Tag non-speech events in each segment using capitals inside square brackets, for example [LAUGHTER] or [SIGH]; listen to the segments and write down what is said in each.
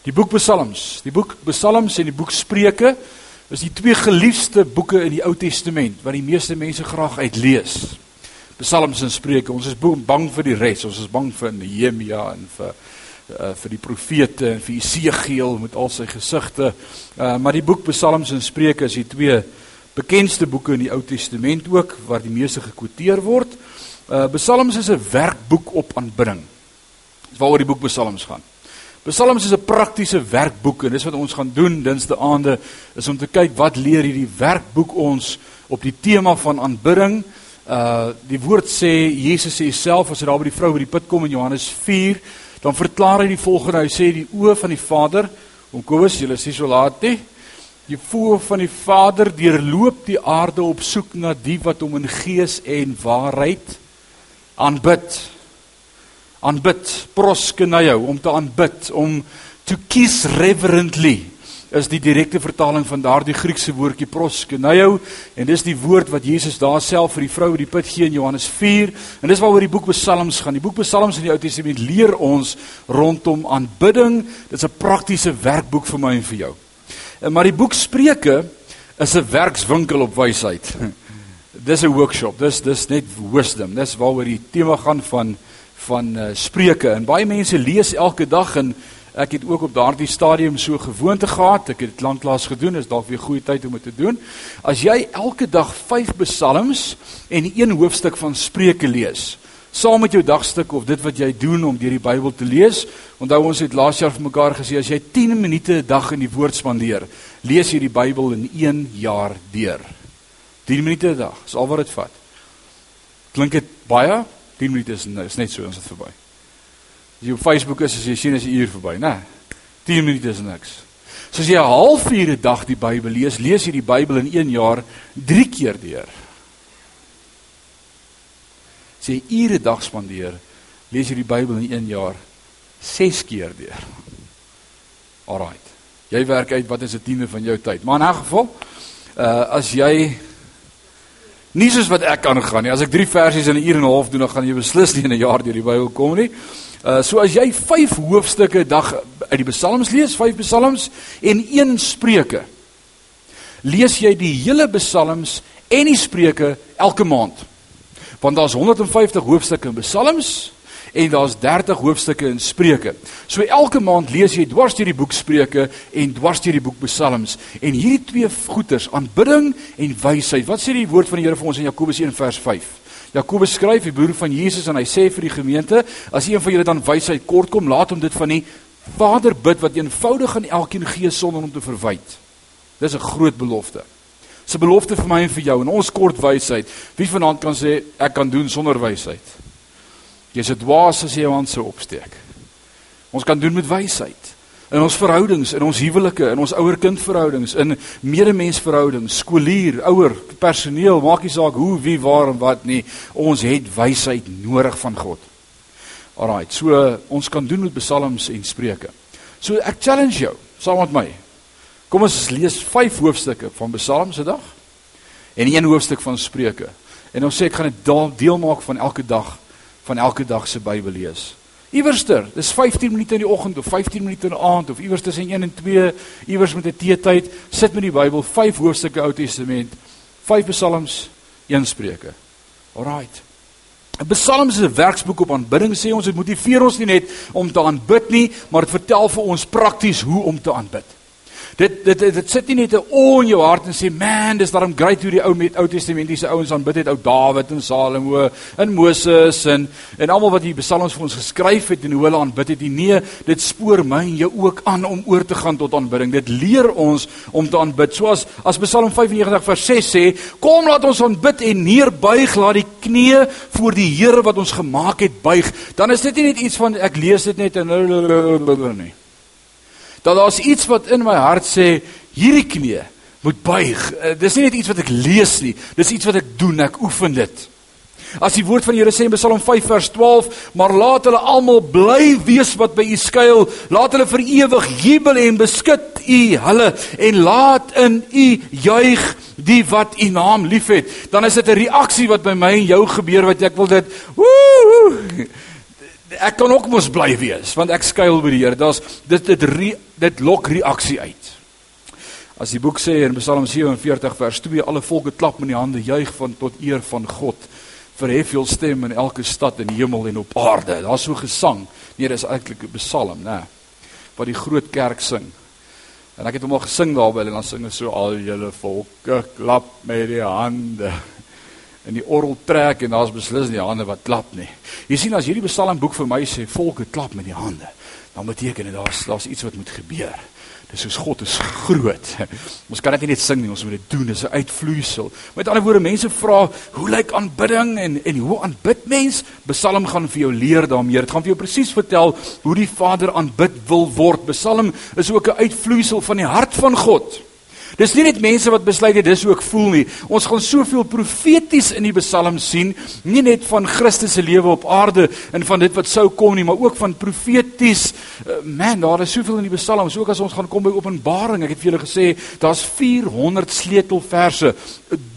Die boek Psalms, die boek Psalms en die boek Spreuke is die twee geliefde boeke in die Ou Testament wat die meeste mense graag uitlees. Psalms en Spreuke, ons is bang vir die res, ons is bang vir Nehemia en vir uh, vir die profete en vir Jesegiel met al sy gesigte. Uh, maar die boek Psalms en Spreuke is die twee bekendste boeke in die Ou Testament ook waar die meeste gekwoteer word. Uh, Psalms is 'n werkboek op aanbidding. Dis waaroor die boek Psalms gaan. Psalms is 'n praktiese werkboek en dis wat ons gaan doen dinsde aande is om te kyk wat leer hierdie werkboek ons op die tema van aanbidding. Uh die woord sê Jesus sê self as hy daar by die vrou by die put kom in Johannes 4, dan verklaar hy die volgende. Hy sê die oë van die Vader, om Kobus, julle sê so laat nie. Die oë van die Vader deurloop die aarde op soek na die wat hom in gees en waarheid aanbid aanbid proskenio om te aanbid om to kiss reverently is die direkte vertaling van daardie Griekse woordjie proskenio en dis die woord wat Jesus daar self vir die vrou by die put gee in Johannes 4 en dis waaroor die boek Psalms gaan. Die boek Psalms in die Ou Testament leer ons rondom aanbidding. Dit's 'n praktiese werkboek vir my en vir jou. Maar die boek Spreuke is 'n werkswinkel op wysheid. [LAUGHS] Dis 'n workshop. Dis dis net wisdom. Dis waaroor die tema gaan van van uh, Spreuke. En baie mense lees elke dag en ek het ook op daardie stadium so gewoonte gehad. Ek het dit lanklaas gedoen is dalk weer goeie tyd om dit te doen. As jy elke dag 5 psalms en een hoofstuk van Spreuke lees saam met jou dagstuk of dit wat jy doen om deur die Bybel te lees onthou ons het laas jaar vir mekaar gesê as jy 10 minute 'n dag in die woord spandeer lees jy die Bybel in 1 jaar deur. 10 minute 'n dag is al wat dit vat. Klink dit baie 10 minute is, is net so ons het verby. As jy op Facebook is, as jy sien as 'n uur verby, né? 10 minute is niks. So as jy 'n halfuur 'n dag die Bybel lees, lees jy die Bybel in 1 jaar 3 keer deur. As jy ure dag spandeer, lees jy die Bybel in 1 jaar 6 keer deur. Alraight. Jy werk uit wat is 'n tiende van jou tyd. Maar in 'n geval, uh as jy Nie soos wat ek kan gaan nie. As ek 3 versies in 'n uur en 'n half doen, dan gaan jy beslis nie in 'n jaar deur die Bybel kom nie. Uh so as jy 5 hoofstukke 'n dag uit die Psalms lees, 5 Psalms en 1 Spreuke. Lees jy die hele Psalms en die Spreuke elke maand. Want daar's 150 hoofstukke in Psalms en daar's 30 hoofstukke in Spreuke. So elke maand lees jy dwars deur die boek Spreuke en dwars deur die boek Psalms en hierdie twee goeters, aanbidding en wysheid. Wat sê die woord van die Here vir ons in Jakobus 1 vers 5? Jakobus skryf, die broer van Jesus en hy sê vir die gemeente, as een van julle dan wysheid kort kom, laat hom dit van die Vader bid wat eenvoudig aan elkeen gee sonder om te verwyd. Dis 'n groot belofte. 'n belofte vir my en vir jou en ons kort wysheid. Wie vanaand kan sê ek kan doen sonder wysheid? Jy's 'n dwaas as jy jou hand sou opsteek. Ons kan doen met wysheid in ons verhoudings, in ons huwelike, in ons ouer-kind verhoudings, in medemensverhoudings, skoolier, ouer, personeel, maak nie saak hoe, wie, waar en wat nie. Ons het wysheid nodig van God. Alraight, so ons kan doen met psalms en spreuke. So ek challenge jou saam met my. Kom ons lees 5 hoofstukke van psalms 'n dag en een hoofstuk van spreuke. En ons sê ek gaan dit deel maak van elke dag van elke dag se Bybel lees. Iewerster, dis 15 minute in die oggend of 15 minute in die aand of iewers tussen 1 en 2, iewers met 'n teetyd, sit met die Bybel, 5 hoofstukke Ou Testament, 5 Psalms, 1 Spreuke. Alraight. 'n Psalm is 'n werksboek op aanbidding sê ons dit motiveer ons nie net om te aanbid nie, maar dit vertel vir ons prakties hoe om te aanbid. Dit dit dit, dit sit nie net 'n o in jou hart en sê man, dis daarom great hoe die ou met Ou Testamentiese ouens aanbid het, ou Dawid en Salomo en Moses en en almal wat die psalms vir ons geskryf het en hoe hulle aanbid het. Nee, dit spoor my en jou ook aan om oor te gaan tot aanbidding. Dit leer ons om te aanbid. Soos as Psalm 95 vers 6 sê, kom laat ons aanbid en neerbuig, laat die knie voor die Here wat ons gemaak het buig. Dan is dit nie net iets van ek lees dit net en [LAUGHS] nie dat daar's iets wat in my hart sê hierdie knie moet buig. Uh, dis nie net iets wat ek lees nie, dis iets wat ek doen, ek oefen dit. As die woord van die Here sê in Psalm 5 vers 12, maar laat hulle almal bly wees wat by U skuil, laat hulle vir ewig jubel en beskud U hulle en laat in U juig die wat U naam liefhet. Dan is dit 'n reaksie wat by my en jou gebeur wat ek wil dit. Woe! Ek kan ook mos bly wees want ek skuil by die Here. Daar's dit dit re, dit lok reaksie uit. As die boek sê in Psalm 47 vers 2 alle volke klap met die hande juig van tot eer van God. Verhef jou stem in elke stad in die hemel en op aarde. Daar's so gesang. Nee, dis eintlik 'n psalm, né? Wat die groot kerk sing. En ek het hom al gesing daarby en dan sing hulle so al julle volke klap met die hande in die orgel trek en daar's beslis nie hande wat klap nie. Jy sien as hierdie psalmboek vir my sê volke klap met die hande, dan beteken dit daar's daar's iets wat moet gebeur. Dis soos God is groot. [LAUGHS] Ons kan dit nie net sing nie, ons moet dit doen. Dis 'n uitvloeisel. Met ander woorde, mense vra, hoe lyk aanbidding en en hoe aanbid mens? Psalm gaan vir jou leer daarmee. Dit gaan vir jou presies vertel hoe die Vader aanbid wil word. Psalm is ook 'n uitvloeisel van die hart van God. Dis nie net mense wat besluit dit dis hoe ek voel nie. Ons gaan soveel profeties in die psalms sien, nie net van Christus se lewe op aarde en van dit wat sou kom nie, maar ook van profeties. Uh, man, daar is soveel in die psalms, ook as ons gaan kom by Openbaring. Ek het vir julle gesê, daar's 400 sleutelverse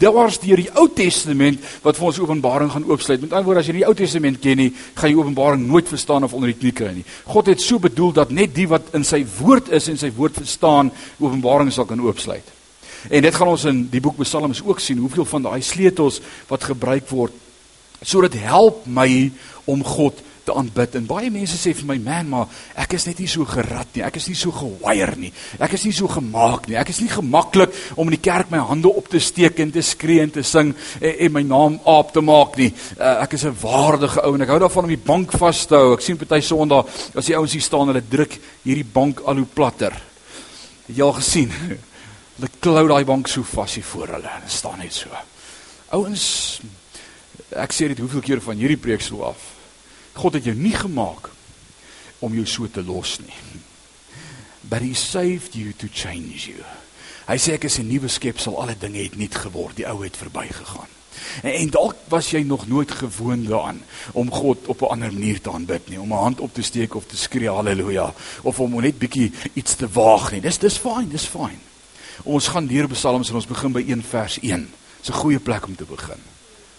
dwars deur die Ou Testament wat vir ons Openbaring gaan oopsluit. Met ander woorde, as jy die Ou Testament ken nie, gaan jy Openbaring nooit verstaan of onder die knie kry nie. God het so bedoel dat net die wat in sy woord is en sy woord verstaan, Openbaring sal kan oopsluit. En dit gaan ons in die boek Psalms ook sien, hoeveel van daai sleutels wat gebruik word. So dit help my om God te aanbid. En baie mense sê vir my, "Man, maar ek is net nie so gerad nie. Ek is nie so gewire nie. Ek is nie so gemaak nie. Ek is nie gemaklik om in die kerk my hande op te steek en te skree en te sing en, en my naam aap te maak nie. Uh, ek is 'n waardige ou en ek hou daarvan om die bank vas te hou. Ek sien party Sondag as die ouens hier staan, hulle druk hierdie bank al hoe platter. Het jy al gesien? Hulle klou daai bank so vas hier voor hulle. Hulle staan net so. Ouens, ek sê dit hoeveel keer van hierdie preek so af. God het jou nie gemaak om jou so te los nie. But he saved you to change you. Hy sê ek is 'n nuwe skepsel, alle dinge het nuut geword, die ou het verbygegaan. En, en dalk was jy nog nooit gewoond daaraan om God op 'n ander manier te aanbid nie, om 'n hand op te steek of te skree haleluja of om net bietjie iets te waag nie. Dis dis fyn, dis fyn. Ons gaan deur Psalms en ons begin by 1 vers 1. Dis 'n goeie plek om te begin.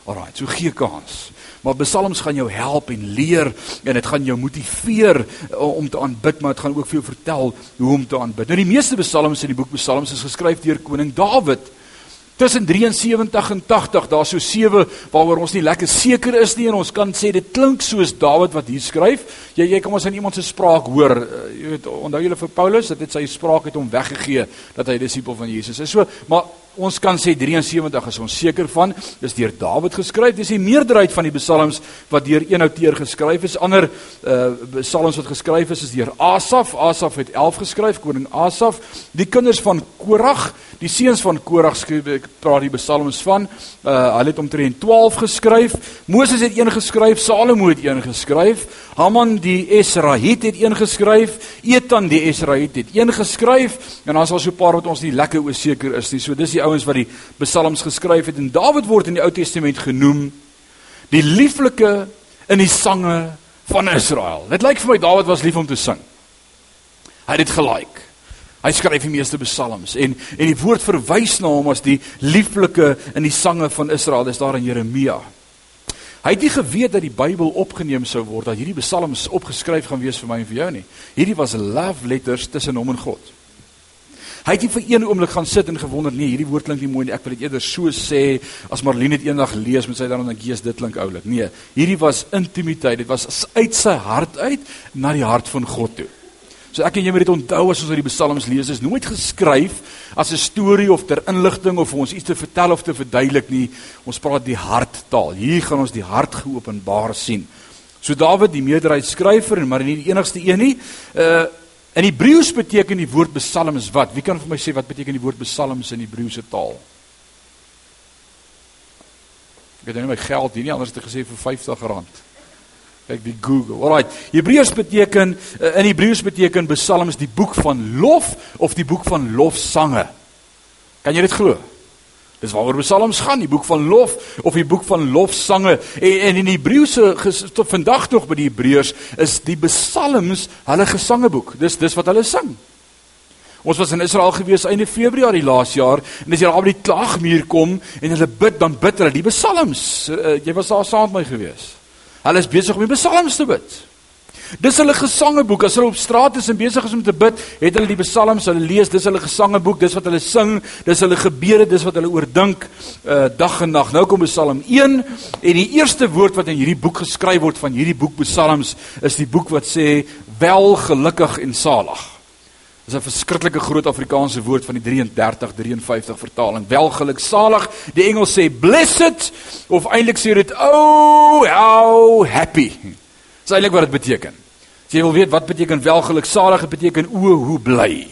Alraai, so gee kans. Maar Psalms gaan jou help en leer en dit gaan jou motiveer uh, om te aanbid, maar dit gaan ook vir jou vertel hoe om te aanbid. Nou die meeste Psalms in die boek Psalms is geskryf deur koning Dawid. Tussen 73 en 80, daar's so sewe waaroor ons nie lekker seker is nie en ons kan sê dit klink soos Dawid wat hier skryf. Jy jy kom ons in iemand se spraak hoor. Uh, jy weet, onthou julle vir Paulus dat dit sy spraak het om weggegee dat hy disipel van Jesus is. So, maar ons kan sê 73 is ons seker van dis deur Dawid geskryf dis die meerderheid van die psalms wat deur een outeur geskryf is ander uh psalms wat geskryf is is deur Asaf Asaf het 11 geskryf koning Asaf die kinders van Korag die seuns van Korag skryf ek praat die psalms van uh hulle het omtrent 12 geskryf Moses het een geskryf Salomo het een geskryf Haman die Esraït het een geskryf Etan die Esraït het een geskryf en dan is daar so 'n paar wat ons nie lekker oor seker is nie so dis die ouens wat die psalms geskryf het en Dawid word in die Ou Testament genoem die lieflike in die sange van Israel. Dit lyk vir my Dawid was lief om te sing. Hy het dit gelike. Hy skryf die meeste psalms en en die woord verwys na hom as die lieflike in die sange van Israel. Dis daar in Jeremia. Hy het nie geweet dat die Bybel opgeneem sou word dat hierdie psalms opgeskryf gaan wees vir my en vir jou nie. Hierdie was love letters tussen hom en God. Hy het nie vir een oomblik gaan sit en gewonder nee, hierdie woord klink nie mooi nie. Ek wil dit eerder so sê as Marlene dit eendag lees met sy dan dan gees dit klink oulik. Nee, hierdie was intimiteit. Dit was uit sy hart uit na die hart van God toe. So ek en jy moet dit onthou as ons oor die psalms lees. Is nooit geskryf as 'n storie of ter inligting of ons iets te vertel of te verduidelik nie. Ons praat die harttaal. Hier gaan ons die hart geopenbaar sien. So Dawid, die meerderheid skrywer en maar nie die enigste een nie, uh In Hebreëus beteken die woord psalms wat? Wie kan vir my sê wat beteken die woord psalms in Hebreëse taal? Ek het nou my geld hier nie anders te gesê vir R50. Kyk die Google. Alraai. Hebreëus beteken eh, in Hebreëus beteken psalms die boek van lof of die boek van lofsange. Kan jy dit glo? Dis waaroor Psalms gaan, die boek van lof of die boek van lofsange. En, en in Hebreëse tot vandag nog by die Hebreërs is die Psalms hulle gesangeboek. Dis dis wat hulle sing. Ons was in Israel gewees einde Februarie laas jaar en as jy daar by die klagmuur kom en hulle bid, dan bid hulle die Psalms. Uh, jy was daar saam met my gewees. Hulle is besig om die Psalms te bid. Dis hulle gesangeboek. As hulle op straat is en besig is om te bid, het hulle die psalms, hulle lees, dis hulle gesangeboek, dis wat hulle sing, dis hulle gebede, dis wat hulle oordink uh dag en nag. Nou kom Psalm 1 en die eerste woord wat in hierdie boek geskryf word van hierdie boek Psalms is die boek wat sê wel gelukkig en salig. Dis 'n verskriklike groot Afrikaanse woord van die 33 53 vertaling. Welgeluk salig. Die Engels sê blessed of eintlik sê dit oh how happy. Dis eintlik wat dit beteken. As jy wil weet wat beteken welgeluk salig, dit beteken o hoe bly.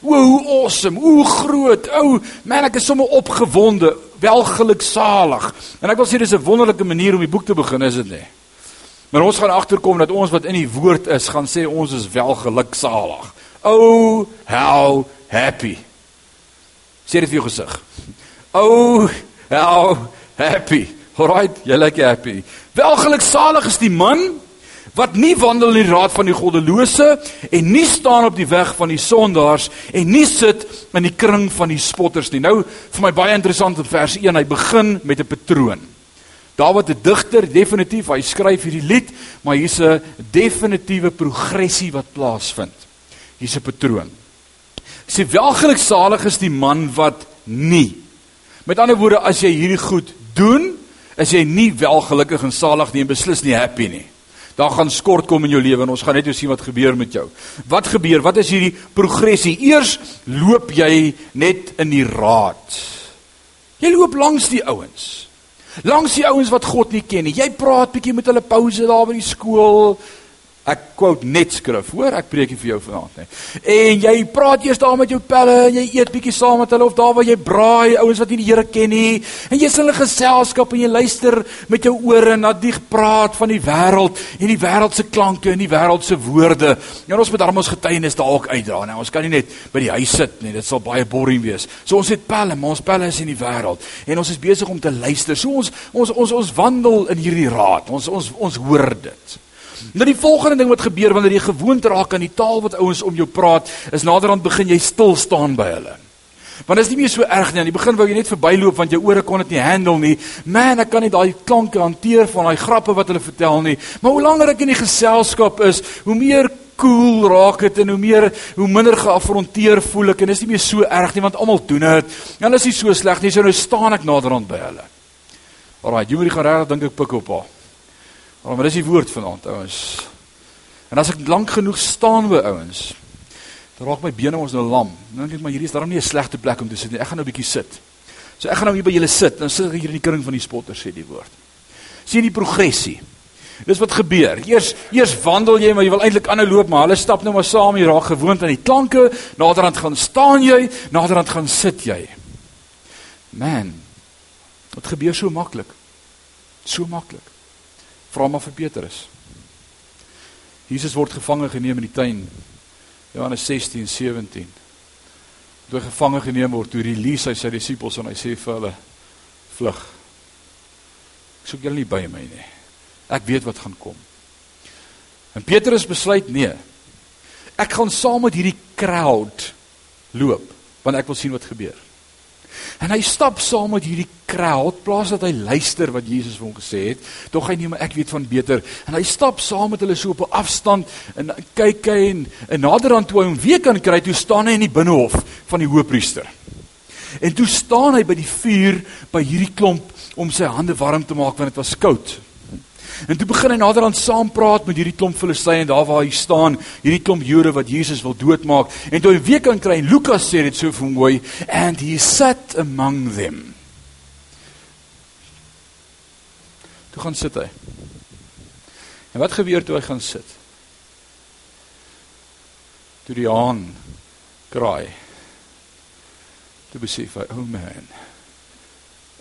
O hoe awesome, o groot. O man, ek is sommer opgewonde, welgeluk salig. En ek wil sê dis 'n wonderlike manier om die boek te begin, is dit nie? Maar ons gaan agterkom dat ons wat in die woord is, gaan sê ons is welgeluk salig. Oh, how happy. Sê dit vir jou gesig. Oh, how happy. Alright, jy lyk happy. Welgeluksalig is die man wat nie wandel in die raad van die goddelose en nie staan op die weg van die sondaars en nie sit in die kring van die spotters nie. Nou vir my baie interessant in vers 1, hy begin met 'n patroon. Dawid 'n digter, definitief, hy skryf hierdie lied, maar hier's 'n definitiewe progressie wat plaasvind. Hier's 'n patroon. Sê welgeluksalig is die man wat nie. Met ander woorde, as jy hierdie goed doen, is jy nie welgelukkig en salig nie en beslis nie happy nie. Daar gaan skort kom in jou lewe en ons gaan net sien wat gebeur met jou. Wat gebeur? Wat is hierdie progressie? Eers loop jy net in die raad. Jy loop langs die ouens. Langs die ouens wat God nie ken nie. Jy praat bietjie met hulle pouse daar by die skool. Ek quote net skrif, hoor, ek preek vir jou vanaand, hè. En jy praat eers daar met jou pelle en jy eet bietjie saam met hulle of daar waar jy braai, ouens wat nie die Here ken nie. En jy's in hulle geselskap en jy luister met jou ore na die praat van die wêreld en die wêreld se klanke en die wêreld se woorde. En ons moet darm ons getuienis dalk uitdra, nou. Ons kan nie net by die huis sit nie. Dit sal baie boring wees. So ons het pelle, maar ons pelle is in die wêreld en ons is besig om te luister. So ons ons ons ons wandel in hierdie raad. Ons ons ons hoor dit. Nou die volgende ding wat gebeur wanneer jy gewoond raak aan die taal wat ouens om jou praat, is naderhand begin jy stil staan by hulle. Want dit is nie meer so erg nie. Aan die begin wou jy net verbyloop want jou ore kon dit nie handle nie. Man, ek kan nie daai klanke hanteer van daai grappe wat hulle vertel nie. Maar hoe langer ek in die geselskap is, hoe meer cool raak dit en hoe meer hoe minder geafronteer voel ek en dit is nie meer so erg nie want almal doen dit. Dan is dit so sleg nie. So nou staan ek naderhand by hulle. Alraai, jy moet die gereg dink ek pik op haar. Oh, maar dis die woord vanaand, ouens. En as ek lank genoeg staan by ouens, dan raak my bene ons nou lam. Dan dink ek maar hierdie is darm nie 'n slegte plek om te sit nie. Ek gaan nou 'n bietjie sit. So ek gaan nou hier by julle sit. Dan sit ek hier in die kring van die spotters sê die woord. Sien die progressie. Dis wat gebeur. Eers eers wandel jy maar jy wil eintlik aanhou loop, maar hulle stap nou maar saam, jy raak gewoond aan die klanke. Naderhand gaan staan jy, naderhand gaan sit jy. Man. Dit gebeur so maklik. So maklik vra maar vir Petrus. Jesus word gevange geneem in die tuin. Johannes 16 17. Toe gevange geneem word, toe release hy sy disippels en hy sê vir hulle: "Vlug. Ek soek julle nie by my nie. Ek weet wat gaan kom." En Petrus besluit: "Nee. Ek gaan saam met hierdie crowd loop, want ek wil sien wat gebeur." En hy stap saam met hierdie crowd, plaas dat hy luister wat Jesus vir hom gesê het. Tog hy neem ek weet van beter. En hy stap saam met hulle so op 'n afstand en kyk hy en, en naderhand toe hy hom weer kan kry, toe staan hy in die binnehof van die hoofpriester. En toe staan hy by die vuur by hierdie klomp om sy hande warm te maak want dit was koud. En toe begin hy naderhand saam praat met hierdie klomp Filistyne daar waar hy staan, hierdie klomp Jode wat Jesus wil doodmaak. En toe hy weer kan kry, Lukas sê dit so mooi, and he sat among them. Toe gaan sit hy. En wat gebeur toe hy gaan sit? Toe die haan kraai. Toe besef hy, oh man,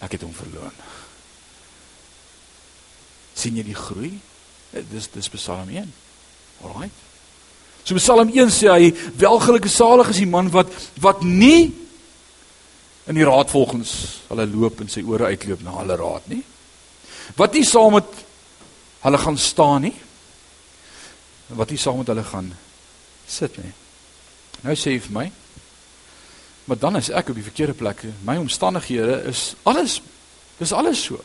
ek het hom verloor sien jy die groei? Eh, dis dis Psalm 1. Alraight. So Psalm 1 sê hy welgelukkige salig is die man wat wat nie in die raad volgens hulle loop en sy ore uitloop na hulle raad nie. Wat nie saam met hulle gaan staan nie. Wat nie saam met hulle gaan sit nie. Nou sê hy vir my maar dan is ek op die verkeerde plek. My omstandighede is alles dis alles so.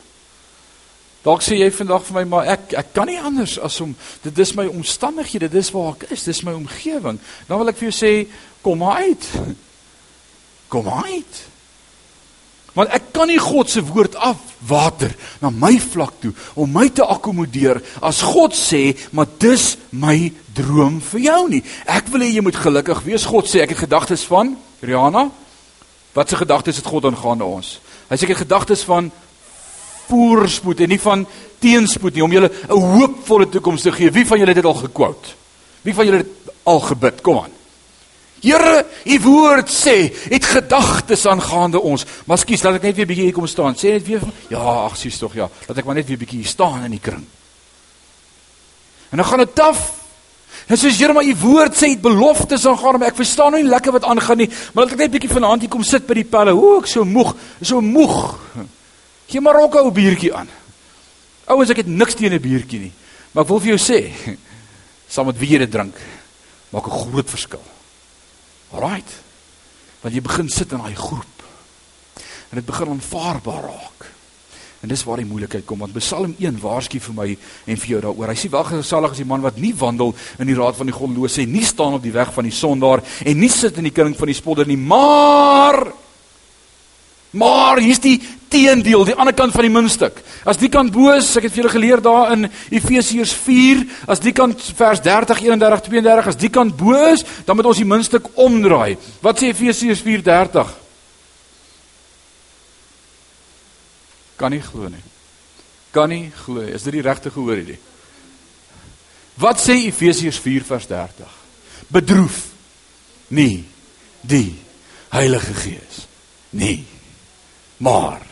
Dalk sê jy vandag vir my maar ek ek kan nie anders as om dit is my omstandighede, dit is waar ek is, dit is my omgewing. Dan wil ek vir jou sê kom maar uit. [LAUGHS] Kom maar uit. Want ek kan nie God se woord afwater na my vlak toe om my te akkommodeer as God sê, maar dis my droom vir jou nie. Ek wil hê jy moet gelukkig wees. God sê ek het gedagtes van Rihanna. Wat se gedagtes het God aangaande ons? Hy sê ek het gedagtes van voorspoed en nie van teenspoed nie om julle 'n hoopvolle toekoms te gee. Wie van julle het dit al gekwout? Wie van julle het al gebid? Kom aan. Here, u woord sê, het gedagtes aangaande ons. Maar skus, laat ek net weer bietjie hier kom staan. Sê net weer ja, ag sies tog ja. Laat ek maar net weer bietjie hier staan in die kring. En dan gaan dit taf. En soos Here, maar u woord sê het beloftes aangaande my. Ek verstaan nou nie lekker wat aangaan nie, maar laat ek net bietjie vanaand hier kom sit by die pelle. Hoe ek so moeg, so moeg. Gee maar ook 'n biertjie aan. Ouens, ek het niks teen 'n biertjie nie. Maar ek wil vir jou sê, [LAUGHS] saam met wie jy dit drink, maak 'n groot verskil. Alraight. Want jy begin sit in daai groep. En dit begin aanvaarbaar raak. En dis waar die moeilikheid kom want Psalm 1 waarsku vir my en vir jou daaroor. Hy sê welgesalig is die man wat nie wandel in die raad van die goddelose nie, nie staan op die weg van die sondaar en nie sit in die kring van die spodder nie, maar Maar hier's die teendeel, die ander kant van die muntstuk. As die kant bo is, ek het vir julle geleer daar in Efesiërs 4, as die kant vers 30, 31, 32, as die kant bo is, dan moet ons die muntstuk omdraai. Wat sê Efesiërs 4:30? Kan nie glo nie. Kan nie glo. Is dit die regte gehoor hierdie? Wat sê Efesiërs 4 vers 30? Bedroef nie die Heilige Gees nie. Maar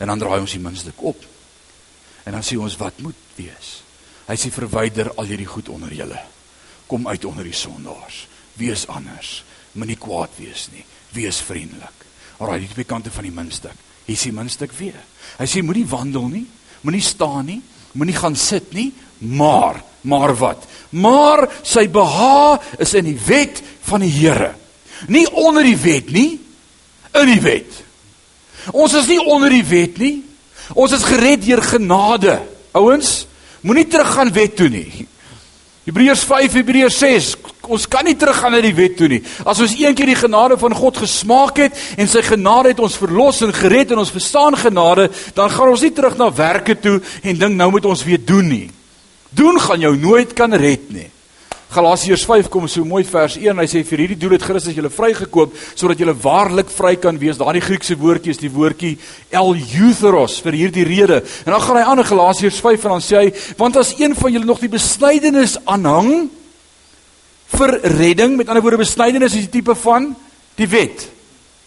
en dan draai ons die muntstuk op. En dan sê ons wat moet wees. Hy sê verwyder al hierdie goed onder julle. Kom uit onder die sondaars. Wees anders. Moenie kwaad wees nie. Wees vriendelik. Alraai, die twee kante van die muntstuk. Hier sien muntstuk weer. Hy sê moenie wandel nie, moenie staan nie, moenie gaan sit nie, maar maar wat? Maar sy beha is in die wet van die Here. Nie onder die wet nie, in die wet. Ons is nie onder die wet nie. Ons is gered deur genade. Ouens, moenie teruggaan wet toe nie. Hebreërs 5, Hebreërs 6. Ons kan nie teruggaan na die wet toe nie. As ons een keer die genade van God gesmaak het en sy genade het ons verlos en gered en ons verstaan genade, dan gaan ons nie terug na werke toe en dink nou moet ons weer doen nie. Doen gaan jou nooit kan red nie. Galasiërs 5 kom so mooi vers 1. Hy sê vir hierdie doel het Christus julle vrygekoop sodat julle waarlik vry kan wees. Daardie Griekse woordjie is die woordjie eleutheros vir hierdie rede. En dan gaan hy aan in Galasiërs 5 en dan sê hy want as een van julle nog die besnydenis aanhang vir redding, met ander woorde besnydenis is die tipe van die wet.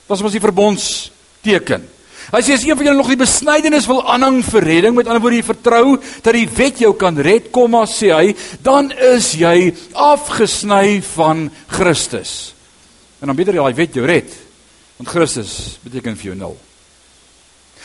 Wat is ons die verbondsteken? Hy sê as een van julle nog die besnydenis wil aanhang vir redding, met ander woorde jy vertrou dat die wet jou kan red, kom maar sê hy, dan is jy afgesny van Christus. En dan beter jy daai wet jou red, want Christus beteken vir jou nul.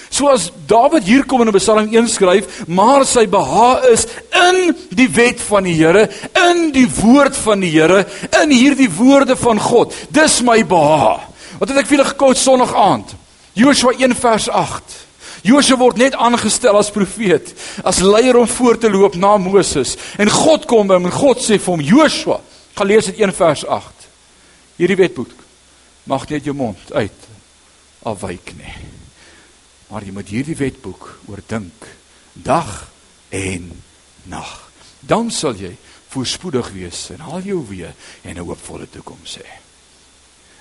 So as Dawid hier kom in Psalm 1 skryf, maar sy beha is in die wet van die Here, in die woord van die Here, in hierdie woorde van God. Dis my beha. Wat het ek vir julle gekwout Sondag aand? Joshua 1 vers 8. Joshua word net aangestel as profeet, as leier om voor te loop na Moses. En God kom hom en God sê vir hom Joshua, gaan lees dit 1 vers 8. Hierdie wetboek mag net jou mond uit afwyk nie. Maar jy moet hierdie wetboek oordink dag en nag. Dan sal jy voorspoedig wees en al jou weë en 'n hoopvolle toekoms hê.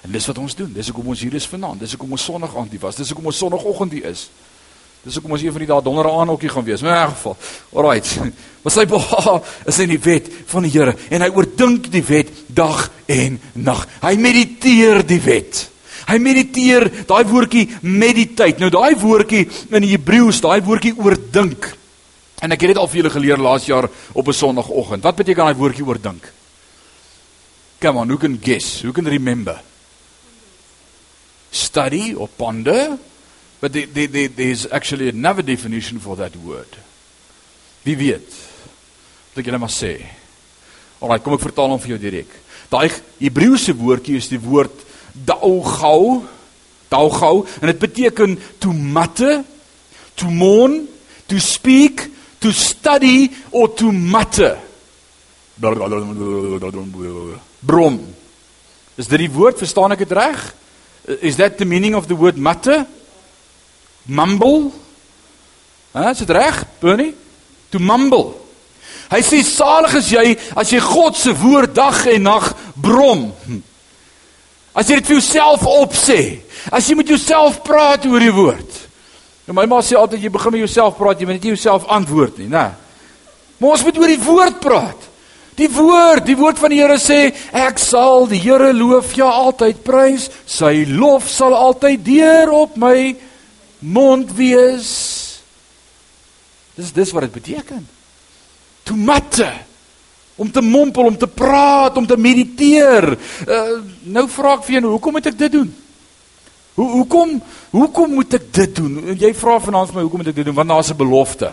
En dis wat ons doen. Dis hoekom ons hier is vanaand. Dis hoekom ons Sondag aand hier was. Dis hoekom ons Sondagoggend hier is. Dis hoekom ons een van die dae donderdag aan ookie gaan wees. In 'n geval. Alraight. Wat [LAUGHS] sy beha [LAUGHS] is in die wet van die Here en hy oordink die wet dag en nag. Hy mediteer die wet. Hy mediteer daai woordjie meditate. Nou daai woordjie in die Hebreëus, daai woordjie oordink. En ek het dit al vir julle geleer laas jaar op 'n Sondagoggend. Wat beteken daai woordjie oordink? Come on, who can guess? Who can remember? Study or ponder, but the, the, the, there's actually another definition for that word. Wie weet? Wat ek julle maar sê. Alraai, kom ek vertaal hom vir jou direk. Daai Hebreëse woordjie is die woord daugau, daugau en dit beteken to matte, to mourn, To speak, to study or to mutter. Brom. Is dit die woord? Verstaan ek dit reg? Is that the meaning of the word mutter? Mumble? Hæ, is dit reg, Bernie? To mumble. Hy sê salig is jy as jy God se woord dag en nag brom. As jy dit vir jouself opsê. As jy met jouself praat oor die woord. En my ma sê altyd jy begin met jouself praat, jy moet net jouself antwoord nie, né? Maar ons moet oor die woord praat. Die woord, die woord van die Here sê, ek sal die Here loof ja altyd prys, sy lof sal altyd deur op my mond wees. Dis dis wat dit beteken. To matte om te mompel, om te praat, om te mediteer. Uh, nou vra ek vir jou, hoekom moet ek dit doen? Hoe hoekom hoekom moet ek dit doen? Jy vra vanaand vir my hoekom moet ek dit doen? Want daar's 'n belofte.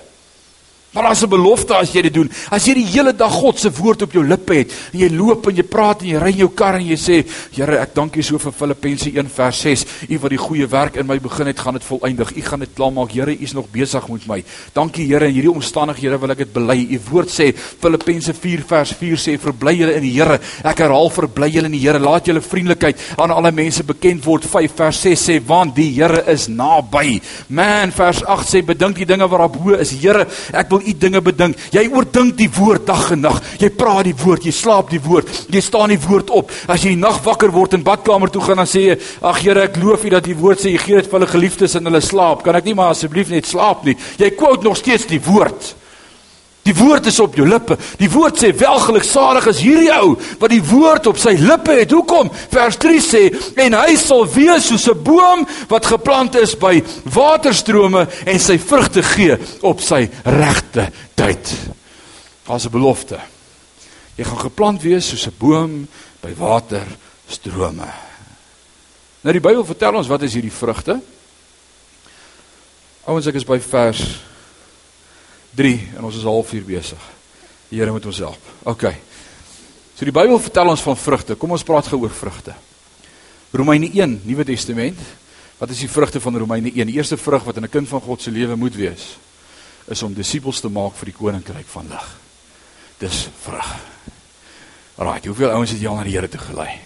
Maar daar's 'n belofte as jy dit doen. As jy die hele dag God se woord op jou lippe het en jy loop en jy praat en jy ry in jou kar en jy sê, Here, ek dank U so vir Filippense 1 vers 6. U wat die goeie werk in my begin het, gaan dit volëindig. U gaan dit klaarmaak. Here, U is nog besig met my. Dankie Here, in hierdie omstandighede wil ek dit bely. U woord sê Filippense 4 vers 4 sê, verbly julle in die Here. Ek herhaal, verbly julle in die Here. Laat julle vriendelikheid aan alle mense bekend word. 5 vers 6 sê, want die Here is naby. Man, vers 8 sê, bedink die dinge wat daarbo is. Here, ek wil u dinge bedink. Jy oordink die woord dag en nag. Jy praat die woord, jy slaap die woord. Jy staan die woord op. As jy die nag wakker word en badkamer toe gaan dan sê jy, "Ag Here, ek loof U dat die woord sê jy gee dit vir hulle geliefdes in hulle slaap." Kan ek nie maar asseblief net slaap nie? Jy quote nog steeds die woord. Die woord is op jou lippe. Die woord sê welgeluksalig is hierdie ou wat die woord op sy lippe het. Hoekom? Vers 3 sê en hy sal wees soos 'n boom wat geplant is by waterstrome en sy vrugte gee op sy regte tyd. Daar's 'n belofte. Jy gaan geplant wees soos 'n boom by waterstrome. Nou die Bybel vertel ons wat is hierdie vrugte? Ouens, ek is by vers 3 en ons is halfuur besig. Die Here moet ons help. OK. So die Bybel vertel ons van vrugte. Kom ons praat gou oor vrugte. Romeine 1, Nuwe Testament. Wat is die vrugte van Romeine 1? Die eerste vrug wat in 'n kind van God se lewe moet wees, is om disippels te maak vir die koninkryk van lig. Dis vrug. Right, hoeveel ouens het jy al na die Here toe gelei?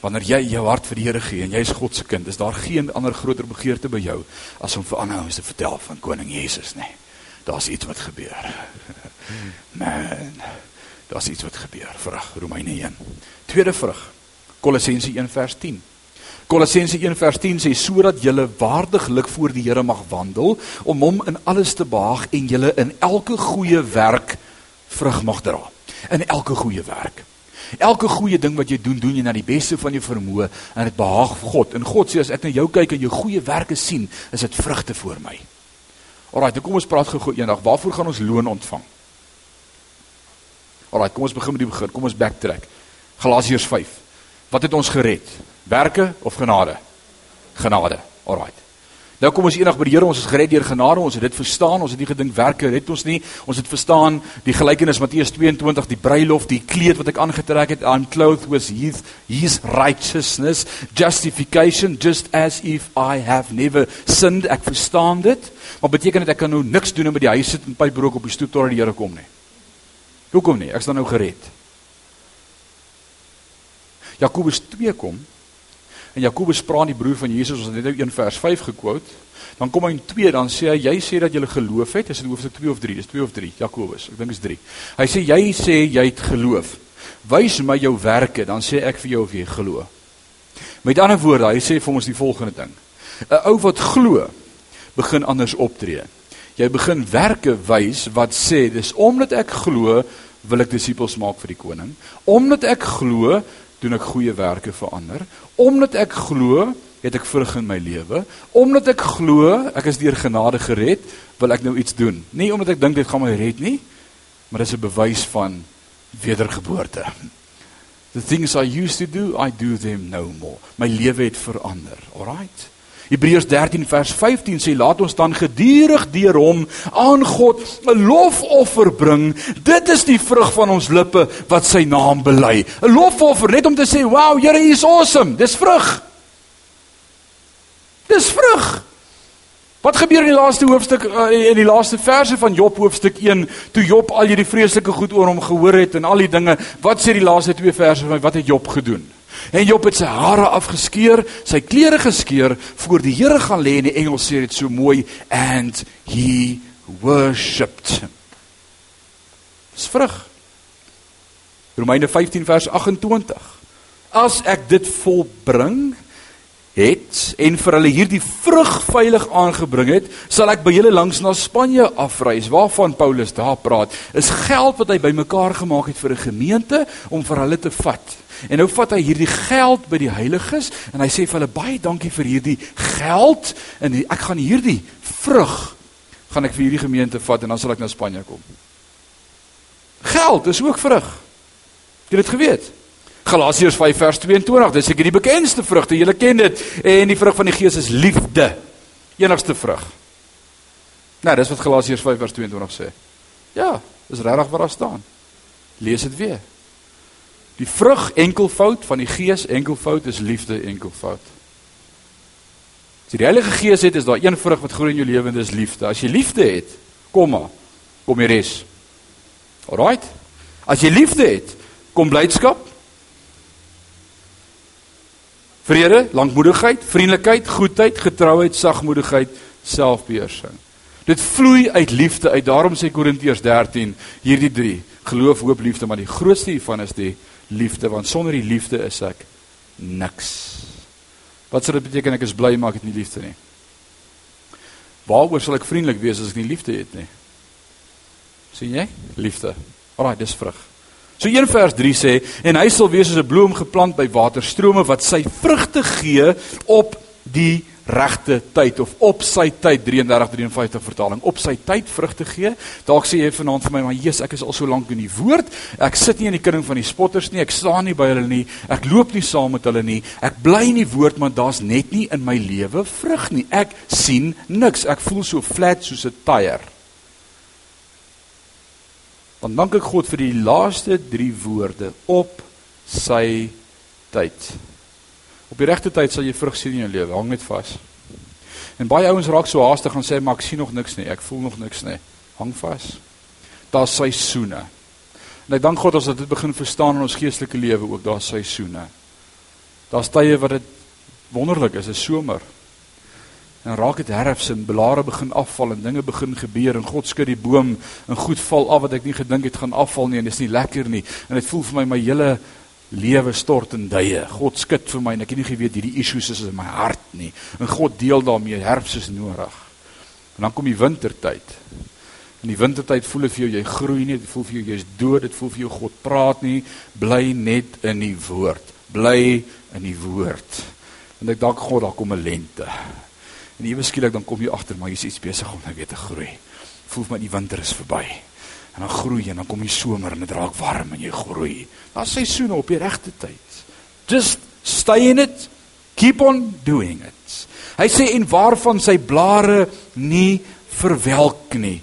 Wanneer jy jou hart vir die Here gee en jy is God se kind, is daar geen ander groter begeerte by jou as om vir ander ouens te vertel van koning Jesus nie daar's iets wat gebeur. Man, daar's iets wat gebeur. Vrug Romeine 1. Tweede vrug. Kolossense 1 vers 10. Kolossense 1 vers 10 sê sodat julle waardiglik voor die Here mag wandel om hom in alles te behaag en julle in elke goeie werk vrug mag dra. In elke goeie werk. Elke goeie ding wat jy doen, doen jy na die beste van jou vermoë en dit behaag God. En God sê as ek na jou kyk en jou goeie werke sien, is dit vrugte vir my. Alraai, kom ons praat gou-gou eendag. Waarvoor gaan ons loon ontvang? Alraai, kom ons begin met die begin. Kom ons backtrack. Galasiërs 5. Wat het ons gered? Werke of genade? Genade. Alraai. Nou kom ons eendag by die Here, ons is gered deur genade, ons het dit verstaan, ons het nie gedink werke red ons nie. Ons het verstaan die gelykenis Matteus 22, die bruilof, die kleed wat ek aangetrek het, I'm clothed with his, his righteousness, justification just as if I have never sinned. Ek verstaan dit. Maar beteken dit ek kan nou niks doen om by die huis sit en pypbrook op die stoep tot die Here kom nie? Hoekom nie? Ek's dan nou gered. Jakobus 2 kom En Jakobus praat die broer van Jesus, ons het net nou 1 vers 5 gekwout. Dan kom hy in 2, dan sê hy jy sê dat jy geloof het. Is dit hoofstuk 2 of 3? Dis 2 of 3. Jakobus, ek dink is 3. Hy sê jy sê jy het geloof. Wys my jou werke, dan sê ek vir jou of jy glo. Met ander woorde, hy sê vir ons die volgende ding. 'n Ou wat glo, begin anders optree. Jy begin werke wys wat sê dis omdat ek glo wil ek disippels maak vir die koning. Omdat ek glo doen ek goeie werke vir ander. Omdat ek glo, het ek vrug in my lewe. Omdat ek glo, ek is deur genade gered, wil ek nou iets doen. Nie omdat ek dink dit gaan my red nie, maar dis 'n bewys van wedergeboorte. The things I used to do, I do them no more. My lewe het verander. Alraight. Hebreërs 13 vers 15 sê laat ons dan gedurig deur hom aan God 'n lofoffer bring. Dit is die vrug van ons lippe wat sy naam bely. 'n Lofoffer net om te sê, "Wow, Here, U is awesome." Dis vrug. Dis vrug. Wat gebeur in die laaste hoofstuk uh, in die laaste verse van Job hoofstuk 1 toe Job al hierdie vreeslike goed oor hom gehoor het en al die dinge? Wat sê die laaste twee verse van wat het Job gedoen? En Job het sy hare afgeskeur, sy klere geskeur voor die Here gaan lê en die engel sê dit so mooi and he worshipped. Dis vrug. Romeine 15 vers 28. As ek dit volbring, het en vir hulle hierdie vrug veilig aangebring het, sal ek by julle langs na Spanje afreis. Waarvan Paulus daar praat, is geld wat hy bymekaar gemaak het vir 'n gemeente om vir hulle te vat. En nou vat hy hierdie geld by die heiliges en hy sê vir hulle baie dankie vir hierdie geld en ek gaan hierdie vrug gaan ek vir hierdie gemeente vat en dan sal ek na Spanje kom. Geld is ook vrug. Jy het dit geweet. Galasiërs 5 vers 22, dis seker die bekendste vrugte, julle ken dit. En die vrug van die Gees is liefde. Enigste vrug. Nou, dis wat Galasiërs 5 vers 22 sê. Ja, dis regtig wat daar staan. Lees dit weer. Die vrug enkelvoud van die Gees enkelvoud is liefde enkelvoud. As jy die Heilige Gees het, is daar een vrug wat groei in jou lewe en dis liefde. As jy liefde het, kom maar, kom die res. Alraight. As jy liefde het, kom blydskap, Vrede, lankmoedigheid, vriendelikheid, goedheid, getrouheid, sagmoedigheid, selfbeheersing. Dit vloei uit liefde uit. Daarom sê Korintiërs 13 hierdie 3: geloof, hoop, liefde, maar die grootste hiervan is die liefde, want sonder die liefde is ek niks. Wat sou dit beteken ek is bly maar ek het nie liefde nie? Waaroor sal ek vriendelik wees as ek nie liefde het nie? sien jy? Liefde. Alraai, dis vrug. So 1 vers 3 sê en hy sal wees soos 'n bloem geplant by waterstrome wat sy vrugte gee op die regte tyd of op sy tyd 3353 vertaling op sy tyd vrugte gee. Dalk sê jy vanaand vir my maar Jesus, ek is al so lank in die woord. Ek sit nie in die kring van die spotters nie. Ek staan nie by hulle nie. Ek loop nie saam met hulle nie. Ek bly in die woord, maar daar's net nie in my lewe vrug nie. Ek sien niks. Ek voel so flat soos 'n tyre. Dan dank ek God vir die laaste 3 woorde op sy tyd. Op die regte tyd sal jy vrug sien in jou lewe. Hang net vas. En baie ouens raak so haastig en sê maar ek sien nog niks nie. Ek voel nog niks nie. Hang vas. Daar's seisoene. En ek dank God as dit begin verstaan in ons geestelike lewe ook daar's seisoene. Daar's tye wat dit wonderlik is, 'n somer. En raak dit herfs en blare begin afval en dinge begin gebeur en God skud die boom en goed val af wat ek nie gedink het gaan afval nie en dit is nie lekker nie. En dit voel vir my my hele lewe stort in duie. God skud vir my en ek het nie geweet hierdie issues is in my hart nie. En God deel daarmee herfs is nodig. En dan kom die wintertyd. In die wintertyd voel dit vir jou jy groei nie, dit voel vir jou jy's dood, dit voel vir jou God praat nie. Bly net in die woord. Bly in die woord. En ek dank God daar kom 'n lente. En ewe skielik dan kom jy agter maar jy's iets besig om nou weer te groei. Voel my die winter is verby. En dan groei en dan kom die somer en dit raak warm en jy groei. Daar's seisoene op die regte tyd. Just stay in it. Keep on doing it. Hy sê en waarvan sy blare nie verwelk nie.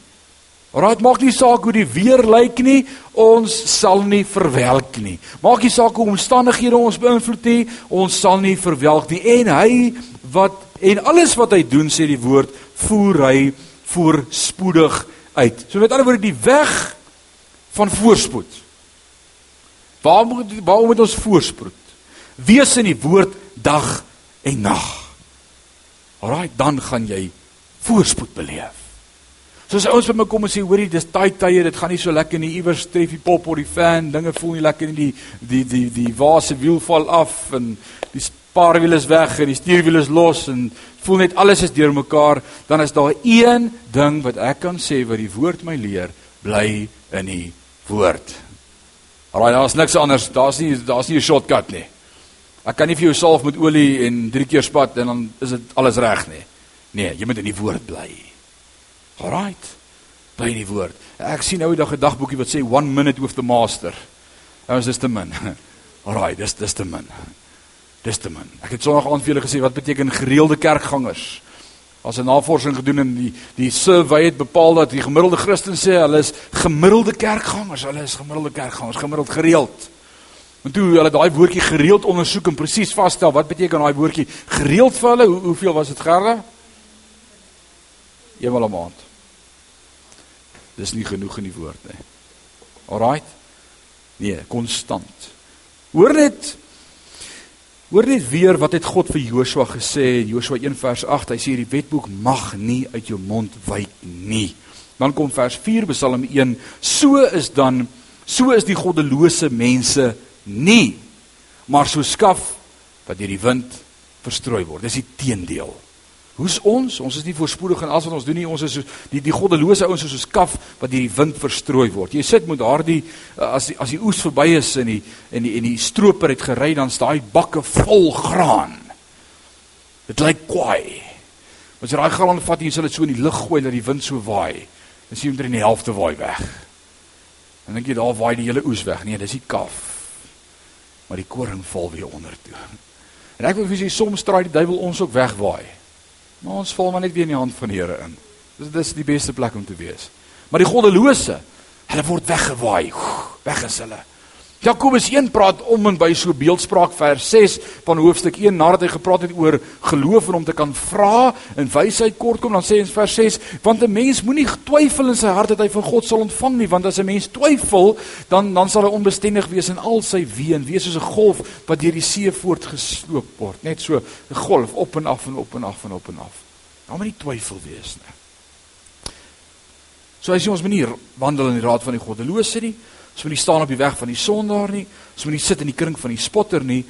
Raad maak nie saak hoe die weer lyk nie, ons sal nie verwelk nie. Maak nie saak hoe omstandighede ons beïnvloed nie, ons sal nie verwelk nie. En hy wat En alles wat hy doen sê die woord voer hy voorspoedig uit. So met ander woorde die weg van voorspoed. Waar moet waar moet ons voorspoed? Wees in die woord dag en nag. Alraai, dan gaan jy voorspoed beleef. Soos ouens by my kom en sê hoorie dis taai tye dit gaan nie so lekker nie iewers tref die pop of die fan dinge voel nie lekker nie die die die die waarse wiel val af en die spaarwiel is weg en die stuurwiel is los en voel net alles is deurmekaar, dan is daar een ding wat ek kan sê wat die woord my leer, bly in die woord. Alraai, daar's niks anders, daar's nie daar's nie 'n shortcut nie. Ek kan nie vir jou salf met olie en drie keer spat en dan is dit alles reg nie. Nee, jy moet in die woord bly. Alraai. Bly in die woord. Ek sien nou eendag 'n dagboekie wat sê 1 minute with the master. Dit is dis te min. [LAUGHS] Alraai, dis dis te min. Dis te min. Ek het Sondag aand vir julle gesê wat beteken gereelde kerkgangers. As 'n navorsing gedoen en die die survey het bepaal dat die gemiddelde Christen sê hulle is gemiddelde kerkgangers, hulle is gemiddelde kerkgangers, gemiddeld gereeld. En toe hulle daai woordjie gereeld ondersoek en presies vasstel wat beteken daai woordjie gereeld vir hulle, hoe, hoeveel was dit gerre? eenmal 'n maand. Dis nie genoeg in die woord nie. Alraight? Nee, konstant. Hoor net Hoor net weer wat het God vir Joshua gesê in Joshua 1 vers 8. Hy sê die wetboek mag nie uit jou mond wyk nie. Dan kom vers 4 Psalm 1. So is dan so is die goddelose mense nie, maar so skaf wat deur die wind verstrooi word. Dis die teendeel. Hoe's ons? Ons is nie voorspoedig in alles wat ons doen nie. Ons is so die die goddelose ouens soos so skaf wat deur die wind verstrooi word. Jy sit met daardie eh, as die, as die oes verby is en die en die en die stroper het gery dan staan daai bakke vol graan. Dit lyk kwaai. As jy daai graan vat en jy sal dit so in die lug gooi dat die wind so waai, dan sien jy in die helfte waai weg. Dan dink jy daar waai die hele oes weg. Nee, dis die kaf. Maar die koring val weer onder toe. En ek wil vir julle sê soms draai die duiwel ons ook wegwaai. Maar ons val maar net weer in die hand van die Here in. Dis dis die beste plek om te wees. Maar die goddelose, hulle word weggewaai. Weg is hulle. Jakobus 1 praat om en by so beeldspraak vers 6 van hoofstuk 1 nadat hy gepraat het oor geloof en om te kan vra en wysheid kortkom dan sê hy in vers 6 want 'n mens moenie twyfel in sy hart dat hy van God sal ontvang nie want as 'n mens twyfel dan dan sal hy onbestendig wees in al sy weë en wees soos 'n golf wat deur die see voortgesloop word. Net so 'n golf op en af en op en af en op en af. Nou moet nie twyfel wees nie. So as jy ons manier wandel in die raad van die goddelose nie Ons moet nie staan op die weg van die sondaar nie. Ons moet nie sit in die kring van die spotter nie.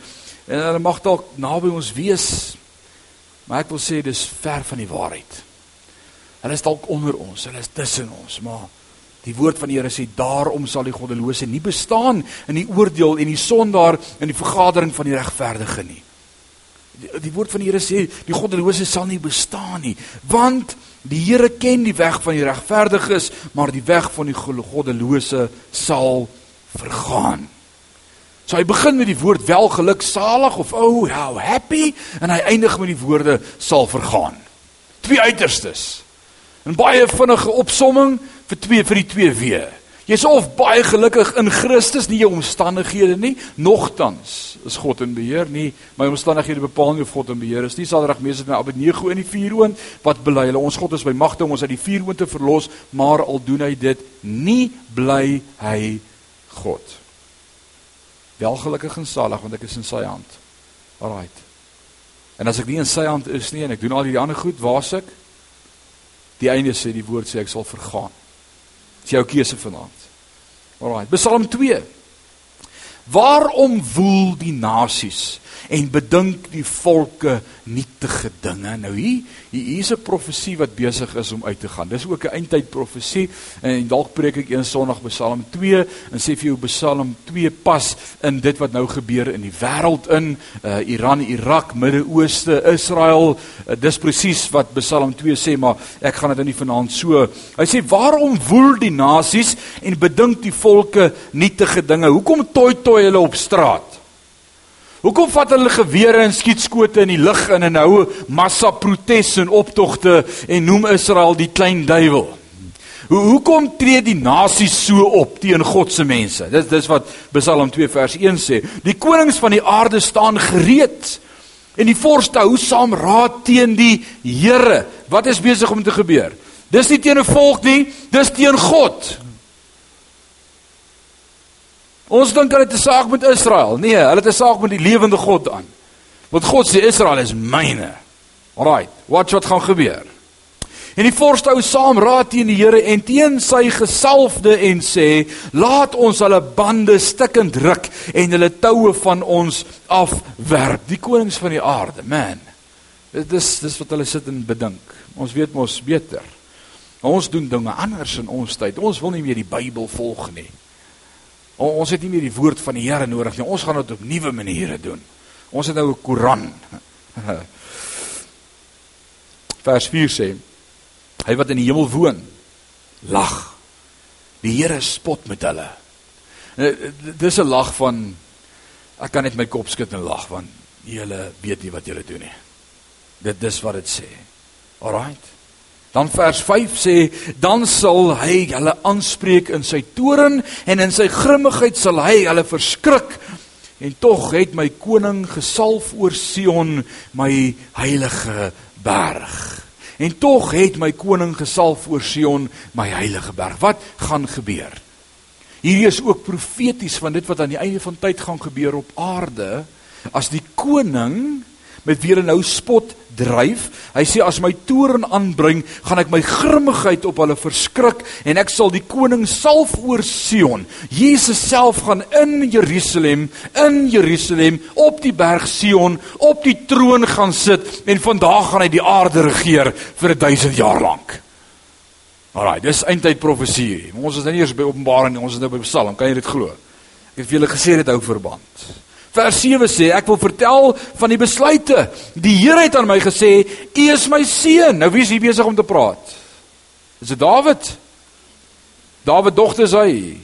En hulle mag dalk naby ons wees. Maar ek wil sê dis ver van die waarheid. Hulle is dalk onder ons, hulle is tussen ons, maar die woord van die Here sê daarom sal die goddelose nie bestaan in die oordeel en die sondaar in die vergadering van die regverdige nie. Die, die woord van die Here sê die goddelose sal nie bestaan nie, want Die Here ken die weg van die regverdiges, maar die weg van die goddelose sal vergaan. So hy begin met die woord welgeluksalig of oh how happy en hy eindig met die woorde sal vergaan. Twee uiterstes. 'n Baie vinnige opsomming vir twee vir die twee weë. Jy's of baie gelukkig in Christus, nie jou omstandighede nie, nogtans is God in beheer nie. My omstandighede bepaal nie of God in beheer is nie. Saterdag meester van Abednego in die vuuroond wat bely hulle ons God is by magte om ons uit die vuuroond te verlos, maar al doen hy dit nie bly hy God. Welgelukkig en salig want ek is in sy hand. Alraight. En as ek nie in sy hand is nie en ek doen al die ander goed, waar's ek? Die einde sê die woord sê ek sal vergaan. Dis jou keuse vanaand. Alraai, Psalm 2. Waarom woel die nasies en bedink die volke nietige dinge. Nou hier hier is 'n profesie wat besig is om uit te gaan. Dis ook 'n eindtyd profesie en dalk preek ek een Sondag Psalm 2 en sê vir jou Psalm 2 pas in dit wat nou gebeur in die wêreld in uh, Iran, Irak, Midde-Ooste, Israel. Uh, dis presies wat Psalm 2 sê, maar ek gaan dit nou nie vanaand so. Hy sê waarom woel die nasies en bedink die volke nietige dinge? Hoekom toi toi hulle op straat? Hoekom vat hulle gewere en skietskote in die lug in en hou massa protes en optogte en noem Israel die klein duiwel? Hoe hoekom tree die nasies so op teen God se mense? Dis dis wat Psalm 2 vers 1 sê. Die konings van die aarde staan gereed en die vorste hou saam raad teen die Here. Wat is besig om te gebeur? Dis nie teen 'n volk nie, dis teen God. Ons dink hulle het 'n saak met Israel. Nee, hulle het 'n saak met die lewende God aan. Want God sê Israel is myne. Alraai, watch wat gaan gebeur. En die vorste hou saam raad teen die Here en teen sy gesalfde en sê: "Laat ons hulle bande stikkend ruk en hulle toue van ons afwerp." Die konings van die aarde, man. Dit is dis wat hulle sit en bedink. Ons weet mos beter. Ons doen dinge anders in ons tyd. Ons wil nie meer die Bybel volg nie. Ons het nie meer die woord van die Here nodig nie. Ons gaan dit op nuwe maniere doen. Ons het nou 'n Koran. [LAUGHS] Vers 4 sê: Hy wat in die hemel woon, lag. Die Here spot met hulle. Eh, dis 'n lag van ek kan net my kop skud en lag want julle weet nie wat julle doen nie. Dit dis wat dit sê. Alraight. Dan vers 5 sê dan sal hy hulle aanspreek in sy toren en in sy grimmigheid sal hy hulle verskrik en tog het my koning gesalf oor Sion my heilige berg. En tog het my koning gesalf oor Sion, my heilige berg. Wat gaan gebeur? Hierdie is ook profeties van dit wat aan die einde van tyd gaan gebeur op aarde as die koning met wie hulle nou spot dryf. Hy sê as my toorn aanbring, gaan ek my grimmigheid op hulle verskrik en ek sal die koning salf oor Sion. Jesus self gaan in Jerusalem, in Jerusalem op die berg Sion, op die troon gaan sit en vandag gaan hy die aarde regeer vir 1000 jaar lank. Alraai, dis eintyd profesie. Ons is nou nie eers by Openbaring ons is nou by Psalm. Kan jy dit glo? Ek het vir julle gesê dit hou verband. Vers 7 sê ek wil vertel van die besluite. Die Here het aan my gesê, "U is my seun." Nou wie is hier besig om te praat? Is dit Dawid? Dawid dogter is hy.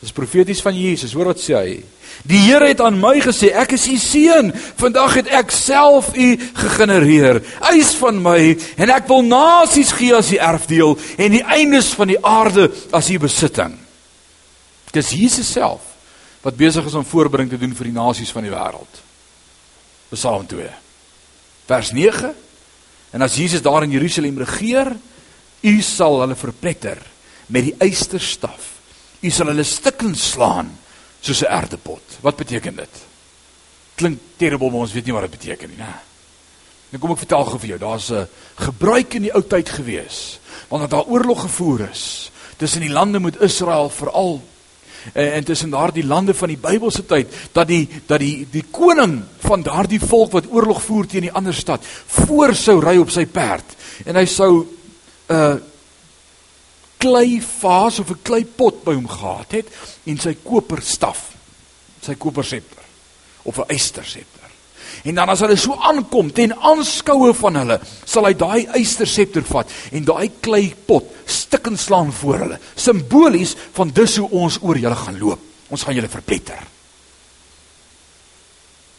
Dis profeties van Jesus. Hoor wat sê hy? Die Here het aan my gesê, ek is u seun. Vandag het ek self u gegenereer. Eis van my en ek wil nasies gee as u erfdeel en die eindes van die aarde as u besitting. Dis Jesus self wat besig is om voorbereiding te doen vir die nasies van die wêreld. Psalm 2. Vers 9. En as Jesus daar in Jerusalem regeer, u sal hulle verpletter met die eysterstaf. U sal hulle stukken slaan soos 'n erdepot. Wat beteken dit? Klink terrible, maar ons weet nie wat dit beteken nie, né? Nou kom ek vertel gou vir jou, daar's 'n gebruik in die ou tyd gewees, wanneer daar oorlog gevoer is tussen die lande met Israel veral en, en tussen daardie lande van die Bybelse tyd dat die dat die die koning van daardie volk wat oorlog voer teen die ander stad voor sou ry op sy perd en hy sou 'n uh, klei vaas of 'n klei pot by hom gehad het en sy koperstaf sy kopersepter of 'n eystersepter En dan as hulle so aankom ten aanskoue van hulle, sal hy daai eystersepter vat en daai klei pot stikken slaan voor hulle, simbolies van dis hoe ons oor julle gaan loop. Ons gaan julle verpletter.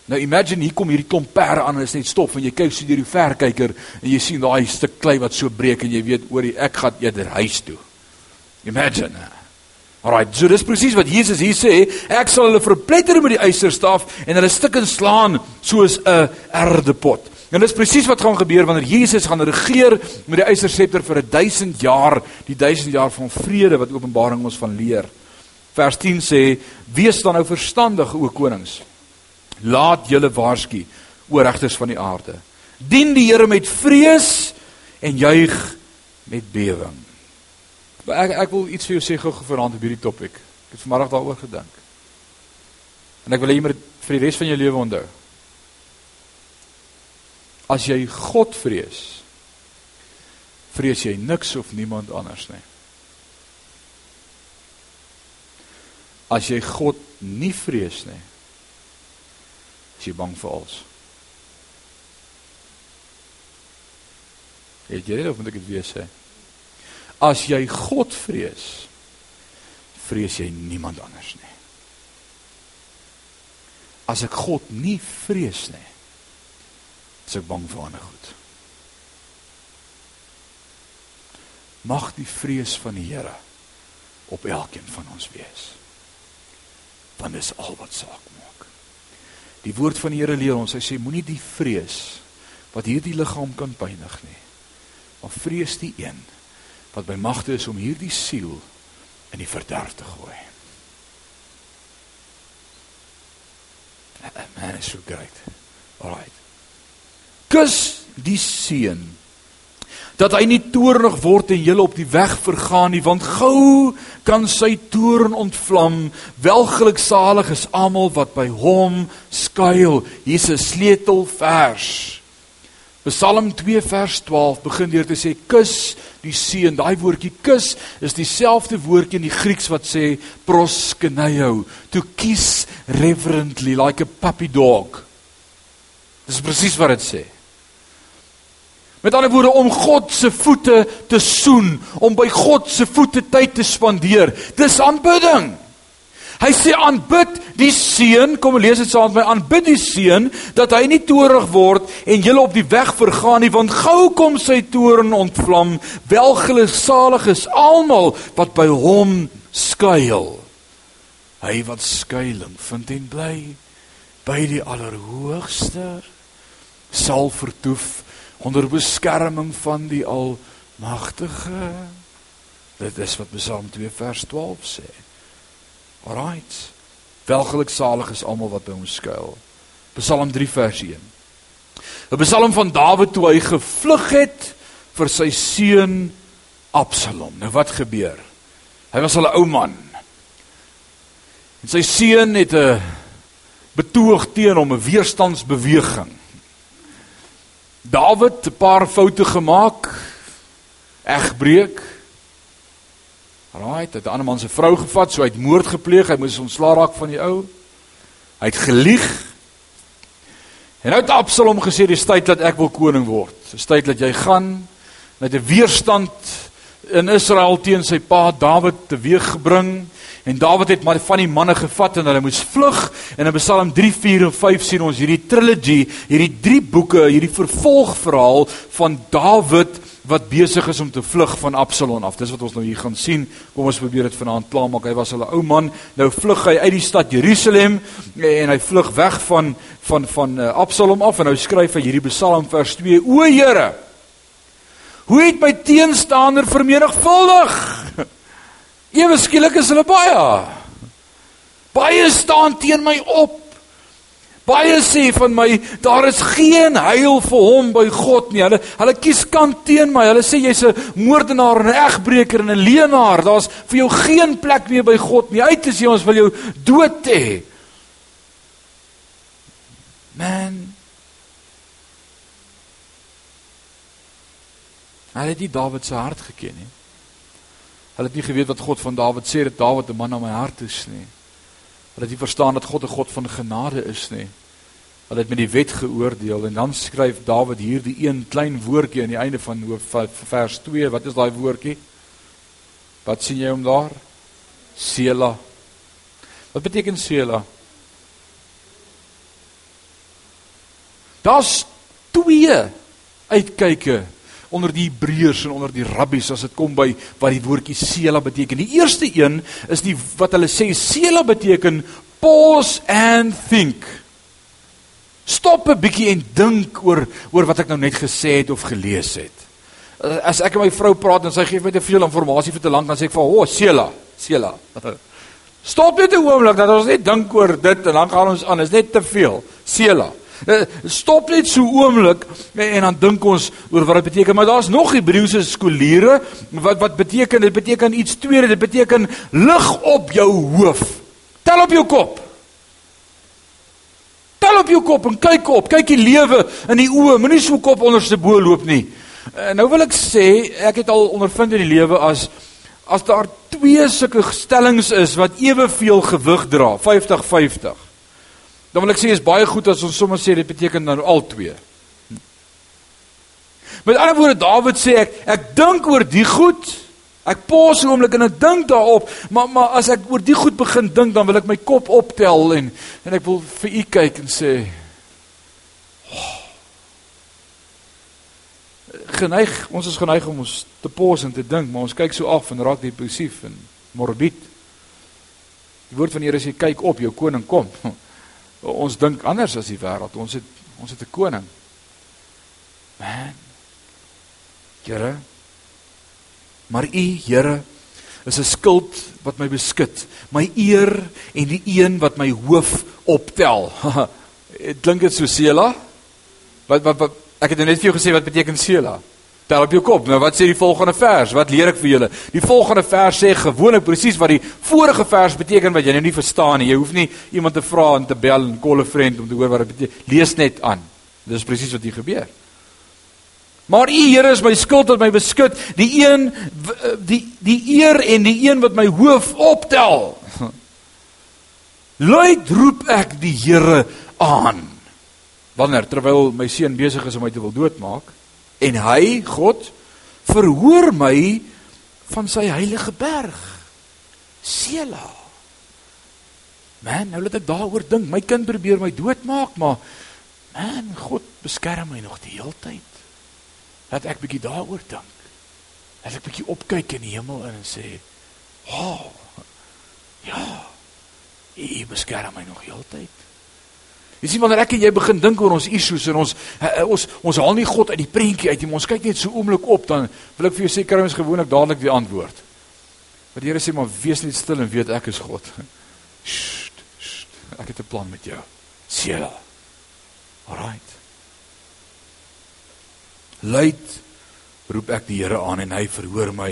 Nou imagine hier kom hierdie klomp perde aan en is net stof en jy kyk so deur die verkyker en jy sien daai stuk klei wat so breek en jy weet oor die ek gaan eerder huis toe. Imagine. Alraai, so dis presies wat Jesus hier sê, ek sal hulle verpletter met die eysterstaf en hulle stukke slaan soos 'n erdepot. En dis presies wat gaan gebeur wanneer Jesus gaan regeer met die eysterscepter vir 1000 jaar, die 1000 jaar van vrede wat Openbaring ons van leer. Vers 10 sê: "Wees dan nou verstandig, o konings. Laat julle waarsku, o regters van die aarde. Dien die Here met vrees en juig met bewering." Maar ek ek wil iets vir jou sê gou verhand op hierdie topik. Ek het vanoggend daaroor gedink. En ek wil hê jy moet vir die res van jou lewe onthou. As jy God vrees, vrees jy niks of niemand anders nie. As jy God nie vrees nie, is jy bang vir alles. Het jy dit moet ek dit weer sê? As jy God vrees, vrees jy niemand anders nie. As ek God nie vrees nie, is ek bang vir ander goed. Mag die vrees van die Here op elkeen van ons wees. Want dis al wat saak maak. Die woord van die Here leer ons, hy sê moenie die vrees wat hierdie liggaam kan pynig nie, maar vrees die een wat by magte is om hierdie siel in die verderf te gooi. Man is so great. Alright. Kus die seun dat hy nie toornig word en julle op die weg vergaan nie want gou kan sy toorn ontvlam welgeluksalig is almal wat by hom skuil hier's 'n sleutelvers Psalm 2 vers 12 begin deur te sê kus die seun. Daai woordjie kus is dieselfde woordjie in die Grieks wat sê proskeneo, to kiss reverently like a puppy dog. Dis presies wat dit sê. Met ander woorde om God se voete te soen, om by God se voete tyd te spandeer. Dis aanbidding. Hy sê aanbid die seun, kom lees dit saam met my, aanbid die seun dat hy nie toornig word en julle op die weg vergaan nie, want gou kom sy toorn ontvlam. Welgeluksalig is almal wat by hom skuil. Hy wat skuilings vind en bly by die Allerhoogste sal vertoef onder beskerming van die Almagtige. Dit is wat Psalm 2 vers 12 sê. Alraight. Welgeluksalig is almal wat by hom skuil. Psalm 3 vers 1. 'n Psalm van Dawid toe hy gevlug het vir sy seun Absalom. Nou wat gebeur? Hy was al 'n ou man. En sy seun het 'n betoog teen hom, 'n weerstandsbeweging. Dawid 'n paar foute gemaak. Egbreek. Right, hy het 'n ander man se vrou gevat, so hy het moord gepleeg. Hy moes ontslaa raak van die ou. Hy het gelieg. En nou het Absalom gesê dis tyd dat ek wil koning word. Dis tyd dat jy gaan met 'n weerstand in Israel teen sy pa Dawid teweeggebring. En Dawid het maar van die manne gevat en hulle moes vlug. En in Psalm 3, 4 en 5 sien ons hierdie trilogy, hierdie drie boeke, hierdie vervolgverhaal van Dawid wat besig is om te vlug van Absalom af. Dis wat ons nou hier gaan sien. Kom ons probeer dit vanaand klaarmaak. Hy was 'n ou man. Nou vlug hy uit die stad Jerusalem en hy vlug weg van van van uh, Absalom af en nou skryf hy hierdie Psalm vers 2: O Here, hoe het my teenstander vermenigvuldig? [LAUGHS] Ewe skielik is hulle baie. Baie staan teen my op. Baie sê van my daar is geen heil vir hom by God nie. Hulle hulle kies kant teen my. Hulle sê jy's 'n moordenaar en 'n egbreker en 'n leenaar. Daar's vir jou geen plek meer by God nie. Uit is jy ons wil jou dood hê. Man. Hulle het nie Dawid se hart geken nie. Hulle het nie geweet wat God van Dawid sê dat Dawid 'n man na my hart is nie. Hulle het nie verstaan dat God 'n God van genade is nie. Hulle het met die wet geoordeel en dan skryf Dawid hierdie een klein woordjie aan die einde van vers 2. Wat is daai woordjie? Wat sien jy om daar? Sela. Wat beteken Sela? Daar's twee uitkyke onder die Hebreërs en onder die rabbies as dit kom by wat die woordjie sela beteken. Die eerste een is die wat hulle sê sela beteken pause and think. Stop 'n bietjie en dink oor oor wat ek nou net gesê het of gelees het. As ek met my vrou praat en sy gee my te veel inligting vir te lank dan sê ek vir haar, "O, oh, sela, sela." [LAUGHS] Stop net 'n oomblik dat ons net dink oor dit en dan gaan ons aan. Dit is net te veel. Sela. Eh, stop net so oomblik en dan dink ons oor wat dit beteken, maar daar's nog Hebreëse skoliere wat wat beteken dit beteken iets tweede, dit beteken lig op jou hoof. Tel op jou kop. Tel op jou kop en kyk op, kyk die lewe in die oë, moenie so kop onderste bo loop nie. Eh, nou wil ek sê, ek het al ondervind in die lewe as as daar twee sulke stellings is wat eweveel gewig dra, 50-50 Dan wil ek sê is baie goed as ons sommer sê dit beteken dan al twee. Met ander woorde Dawid sê ek ek dink oor die goed. Ek pause 'n oomblik en ek dink daarop, maar maar as ek oor die goed begin dink, dan wil ek my kop optel en en ek wil vir u kyk en sê oh, geneig, ons is geneig om ons te pause en te dink, maar ons kyk so af en raak depressief en morbid. Die woord van die Here sê kyk op, jou koning kom. [LAUGHS] Ons dink anders as die wêreld. Ons het ons het 'n koning. Man. Here. Maar u, Here, is 'n skild wat my beskud, my eer en die een wat my hoof optel. [LAUGHS] Dit klink dit so Sela? Wat wat wat ek het nou net vir jou gesê wat beteken Sela? Tel op jou kop. Nou wat sê die volgende vers? Wat leer ek vir julle? Die volgende vers sê gewoonlik presies wat die vorige vers beteken wat jy nou nie verstaan nie. Jy hoef nie iemand te vra en te bel en call 'n vriend om te hoor wat dit beteken. Lees net aan. Dis presies wat hier gebeur. Maar U Here is my skild wat my beskud, die een die die eer en die een wat my hoof optel. [LAUGHS] Luid roep ek die Here aan. Wanneer terwyl my seun besig is om my te wil doodmaak, En hy, God, verhoor my van sy heilige berg. Sela. Man, nou laat ek daaroor dink. My kind probeer my doodmaak, maar man, God beskerm my nog die hele tyd. Laat ek bietjie daaroor dink. Laat ek bietjie opkyk in die hemel en sê, "Ha. Oh, ja. Hy beskerm my nog die hele tyd." Jy sien wanneer ek en jy begin dink oor ons issues en ons uh, ons ons haal nie God uit die prentjie uit nie, ons kyk net so oomblik op dan wil ek vir jou sê kry ons gewoonlik dadelik die antwoord. Maar die Here sê maar wees net stil en weet ek is God. [LAUGHS] Sst, sst, ek het 'n plan met jou. Sela. Alright. Luid roep ek die Here aan en hy verhoor my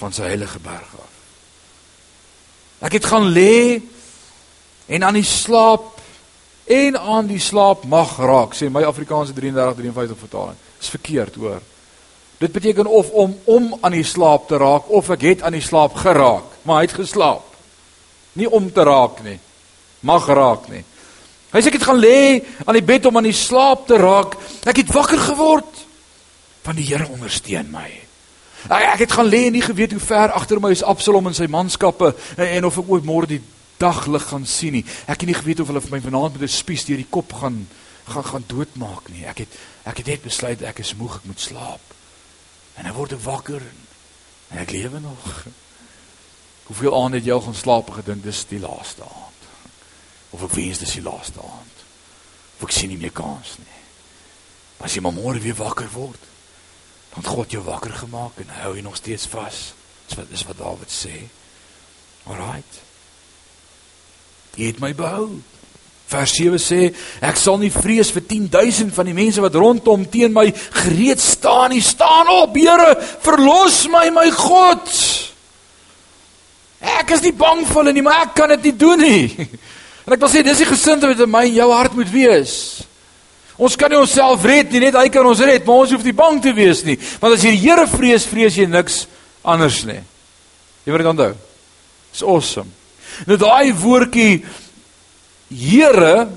van sy heilige berg af. Ek het gaan lê en aan die slaap en aan die slaap mag raak, sê my Afrikaanse 33:53 vertaling. Dis verkeerd, hoor. Dit beteken of om om aan die slaap te raak of ek het aan die slaap geraak, maar hy het geslaap. Nie om te raak nie. Mag raak nie. Hy sê ek het gaan lê aan die bed om aan die slaap te raak. Ek het wakker geword van die Here ondersteun my. Ek, ek het gaan lê en nie geweet hoe ver agter my is Absalom en sy manskappe en, en of ek ooit môre die daglig gaan sien nie. Ek het nie geweet of hulle vir my vanaand met 'n spies deur die kop gaan gaan gaan doodmaak nie. Ek het ek het net besluit ek is moeg, ek moet slaap. En ek word wakker en, en ek lewe nog. [LAUGHS] Hoeveel aande het jy al gaan slaap en gedink dis die laaste aand? Of ek wens dis die laaste aand. Of ek sien nie meer kans nie. As jy maar môre weer wakker word, dan God jou wakker gemaak en hou jy nog steeds vas. Dis wat dis wat Dawid sê. Alraight. Jy het my behou. Vers 7 sê ek sal nie vrees vir 10000 van die mense wat rondom teen my gereed staan nie. Staan op, Here, verlos my, my God. Ek is nie bang vir hulle nie, maar ek kan dit nie doen nie. [LAUGHS] En ek wil sê dis die gesindheid wat in my en jou hart moet wees. Ons kan nie onsself red nie, net hy kan ons red, maar ons hoef nie bang te wees nie, want as jy die Here vrees, vrees jy niks anders nie. Jy moet dit onthou. It's awesome. Nou daai woordjie Here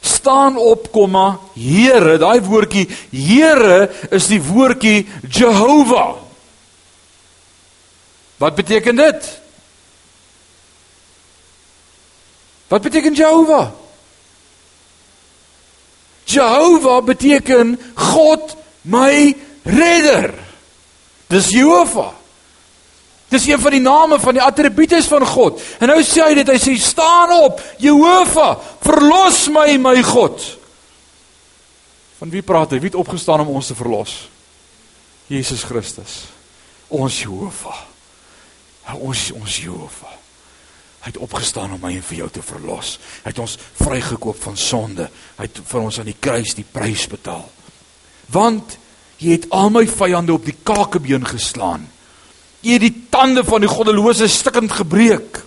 staan op komma Here, daai woordjie Here is die woordjie Jehovah. Wat beteken dit? Wat beteken Jehovah? Jehovah beteken God my redder. Dis Jehovah. Dis een van die name van die attribute van God. En nou sê hy dit, hy sê staan op, Jehovah, verlos my, my God. Van wie praat hy? Wie het opgestaan om ons te verlos? Jesus Christus. Ons Jehovah. Ons ons Jehovah. Hy het opgestaan om my en vir jou te verlos. Hy het ons vrygekoop van sonde. Hy het vir ons aan die kruis die prys betaal. Want jy het al my vyande op die kakebeen geslaan. Jy het die tande van die goddelose stikkend gebreek.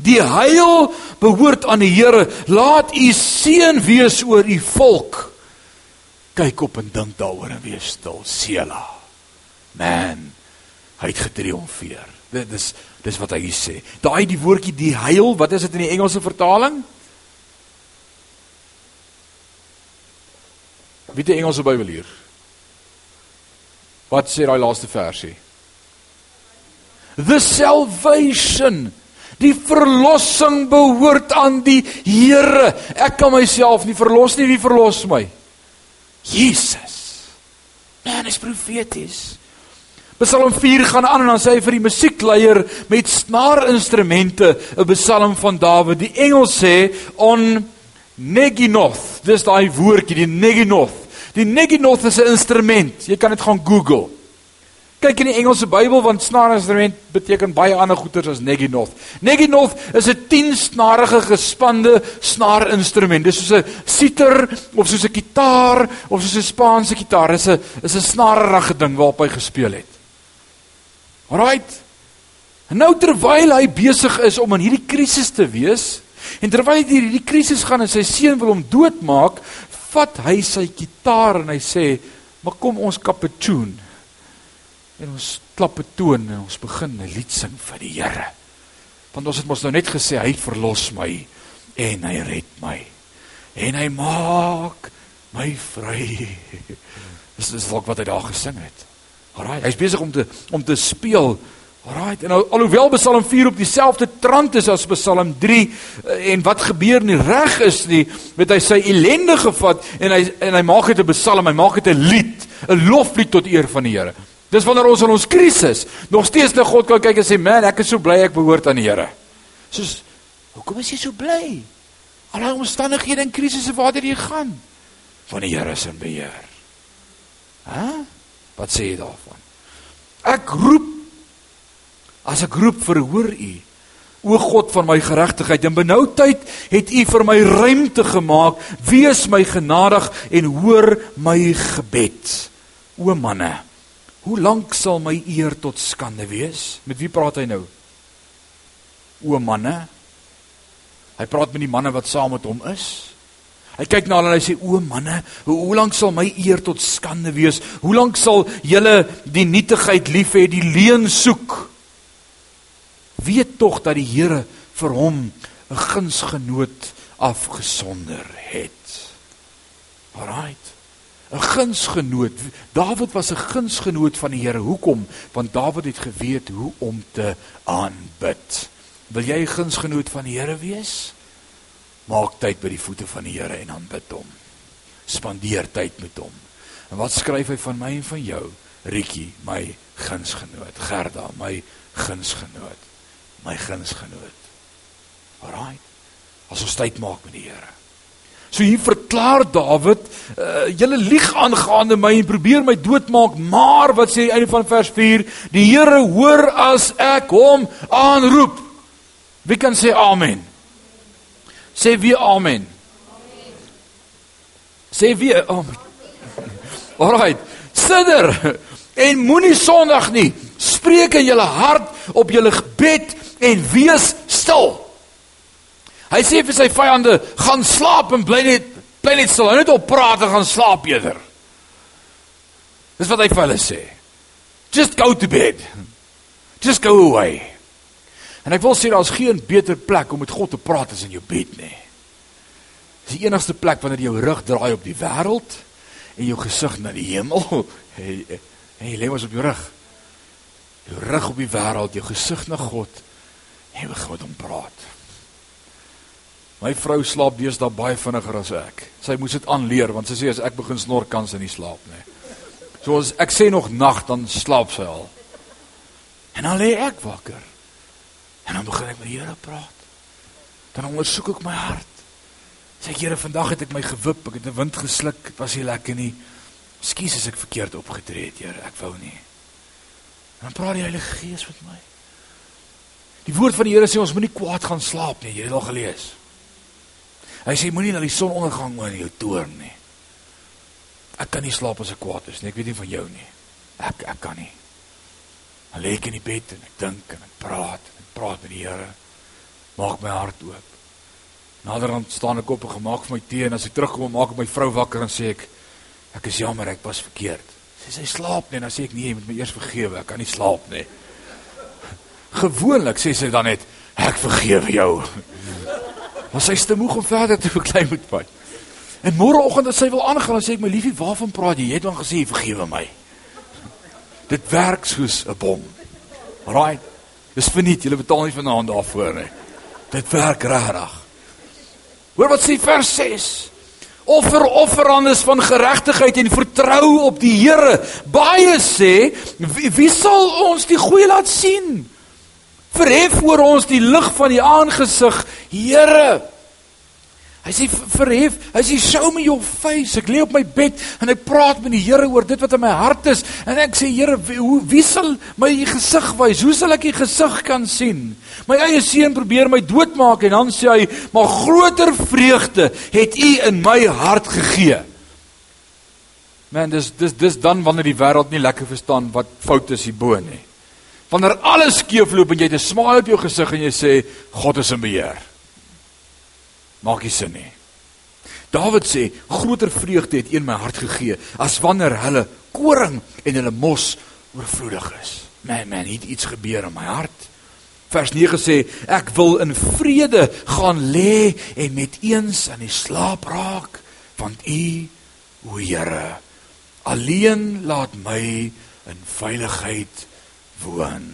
Die heil behoort aan die Here. Laat u seën wees oor u volk. Kyk op en dink daaroor en wees stil. Sela. Man, hy het getriomfeer. Dit is dis wat hy sê. Daai die woordjie die heil, wat is dit in die Engelse vertaling? Wie het die Engelse Bybel hier? Wat sê daai laaste versie? The salvation. Die verlossing behoort aan die Here. Ek kan myself nie verlos nie. Wie verlos my? Jesus. Man is profeties. Psalm 4 gaan aan en dan sê hy vir die musiekleier met snaarinstrumente 'n psalm van Dawid. Die engel sê on neginoth. Dis daai woordjie die neginoth. Die neginoth is 'n instrument. Jy kan dit gaan google Kyk in die Engelse Bybel want snaarinstrument beteken baie ander goeters as neginoth. Neginoth is 'n 10-snarige gespande snaarinstrument. Dis soos 'n siter of soos 'n kitaar of soos 'n Spaanse kitaar. Dis 'n is 'n snaarige ding waarop hy gespeel het. Alraight. En nou terwyl hy besig is om in hierdie krisis te wees en terwyl hy hierdie krisis gaan en sy seun wil hom doodmaak, vat hy sy kitaar en hy sê, "Maar kom ons kapitoon." En ons klappe toon en ons begin 'n lied sing vir die Here. Want ons het mos nou net gesê hy verlos my en hy red my. En hy maak my vry. [LAUGHS] Dis is ook wat hy daar gesing het. Alraai, hy's besig om te om te speel. Alraai, en nou alhoewel Psalm 4 op dieselfde trant is as Psalm 3 eh, en wat gebeur nie reg is nie, met hy sy ellende gevat en hy en hy maak dit 'n psalm, hy maak dit 'n lied, 'n loflied tot eer van die Here. Dis wanneer ons in ons krisis nog steeds na God kan kyk en sê, "Man, ek is so bly ek behoort aan die Here." Soos, "Hoekom is jy so bly?" Allerlei omstandighede en krisisse waartoe jy gaan. Van die Here se beheer. Hæ? Wat sê jy daarvan? Ek roep as ek roep verhoor u. O God van my geregtigheid, in benoudheid het u vir my ruimte gemaak. Wees my genadig en hoor my gebed. O manne, hoe lank sal my eer tot skande wees? Met wie praat hy nou? O manne. Hy praat met die manne wat saam met hom is. Hy kyk na hulle en hy sê o manne, hoe, hoe lank sal my eer tot skande wees? Hoe lank sal julle die nietigheid lief hê, die leuen soek? Weet tog dat die Here vir hom 'n gunsgenoot afgesonder het. Alraight. 'n Gunsgenoot. Dawid was 'n gunsgenoot van die Here. Hoekom? Want Dawid het geweet hoe om te aanbid. Wil jy 'n gunsgenoot van die Here wees? Maak tyd by die voete van die Here en aanbid hom. Spandeer tyd met hom. En wat skryf hy van my en van jou? Rietjie, my gunsgenoot. Gerda, my gunsgenoot. My gunsgenoot. Alraai. As ons tyd maak met die Here. So hier verklaar Dawid, uh, julle lieg aangaande my en probeer my doodmaak, maar wat sê hy einde van vers 4? Die Here hoor as ek hom aanroep. Wie kan sê amen? Sê wie amen. Sê wie amen. [LAUGHS] Alraai. Sidder en moenie sondig nie. Spreek in julle hart op julle gebed en wees stil. Hy sê vir sy vyande, gaan slaap en bly net bly net stil. Hulle net op praat en gaan slaap eerder. Dis wat hy vir hulle sê. Just go to bed. Just go away. En ek wil sê daar's geen beter plek om met God te praat as in jou bed nie. Dis die enigste plek wanneer jy jou rug draai op die wêreld en jou gesig na die hemel. [LAUGHS] Hey, hey, lê mos op jou rug. Jou rug op die wêreld, jou gesig na God. Jy begin hom praat. My vrou slaap deesdae baie vinniger as ek. Sy moes dit aanleer want sy sê as ek begin snor kan sy nie slaap nie. So as ek sê nog nag dan slaap sy al. En dan lê ek wakker. En dan begin ek met die Here praat. Dan ondersoek ek my hart. Sê Here, vandag het ek my gewip, ek het 'n wind gesluk, dit was nie lekker nie. Ekskuus as ek verkeerd opgetree het, Here, ek wou nie. En dan praat die Heilige Gees met my. Die woord van die Here sê ons moenie kwaad gaan slaap nie, jy het al gelees. Hy sê moenie na die son ondergang oor jou toorn nie. Ek kan nie slaap as ek kwaad is nie, ek weet nie van jou nie. Ek ek kan nie. Dan lê ek in die bed en ek dink en ek praat en ek praat met die Here. Maak my hart oop. Naderhand staan ek op en gemaak vir my tee en as ek terugkom maak ek my vrou wakker en sê ek ek is jammer ek was verkeerd. Sy sê sy slaap nie en dan sê ek nee, jy moet my eers vergewe, ek kan nie slaap nie. [LAUGHS] Gewoonlik sê sy dan net ek vergewe jou. Maar sy is te moeg om verder te [LAUGHS] beklei met my. En môreoggend as sy wil aangaan, sê ek my liefie, waarvan praat jy? Jy het dan gesê vergewe my. [LAUGHS] Dit werk soos 'n bom. Right. Dis verniet, jy betaal nie vanaand daarvoor nie. Dit werk regtig. Hoor wat sê vers 6. Offer offerandes van geregtigheid en vertrou op die Here. Baie sê, wie, wie sal ons die goeie laat sien? Verhef oor ons die lig van die aangesig, Here. Hy sê verhef, hy sê show me your face. Ek lê op my bed en ek praat met die Here oor dit wat in my hart is en ek sê Here, wie, wie sal my gesig wys? Hoe sal ek die gesig kan sien? My eie seun probeer my doodmaak en dan sê hy, "Maar groter vreugde het U in my hart gegee." Man, dis dis dis dan wanneer die wêreld nie lekker verstaan wat fout is hierbo nie. Wanneer alles skeefloop en jy het 'n smile op jou gesig en jy sê God is in beheer. Maak nie sin nie. Dawid sê groter vreugde het een my hart gegee as wanneer hulle koring en hulle mos oorvloedig is. Man man, het iets gebeur in my hart. Vers 9 sê ek wil in vrede gaan lê en met eens aan die slaap raak want u o Here alleen laat my in veiligheid woon.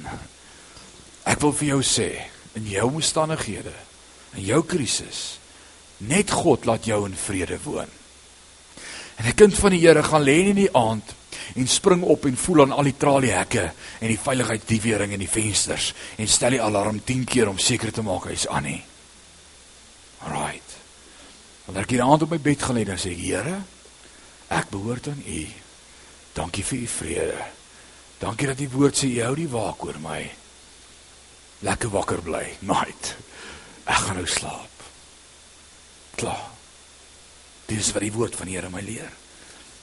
Ek wil vir jou sê in jou omstandighede, in jou krisis, Net God laat jou in vrede woon. En 'n kind van die Here gaan lê in die aand en spring op en voel aan al die traliehekke en die veiligheidsdiewering in die vensters en stel die alarm 10 keer om seker te maak hy's aan nie. Right. Wanneer ek hier aand op my bed gaan lê, dan sê ek, Here, ek behoort aan U. Dankie vir U vrede. Dankie dat U woord sê U hou die waak oor my. Lekker wakker bly, night. Ek gaan nou slaap. Klaar. Dis wat die woord van die Here my leer.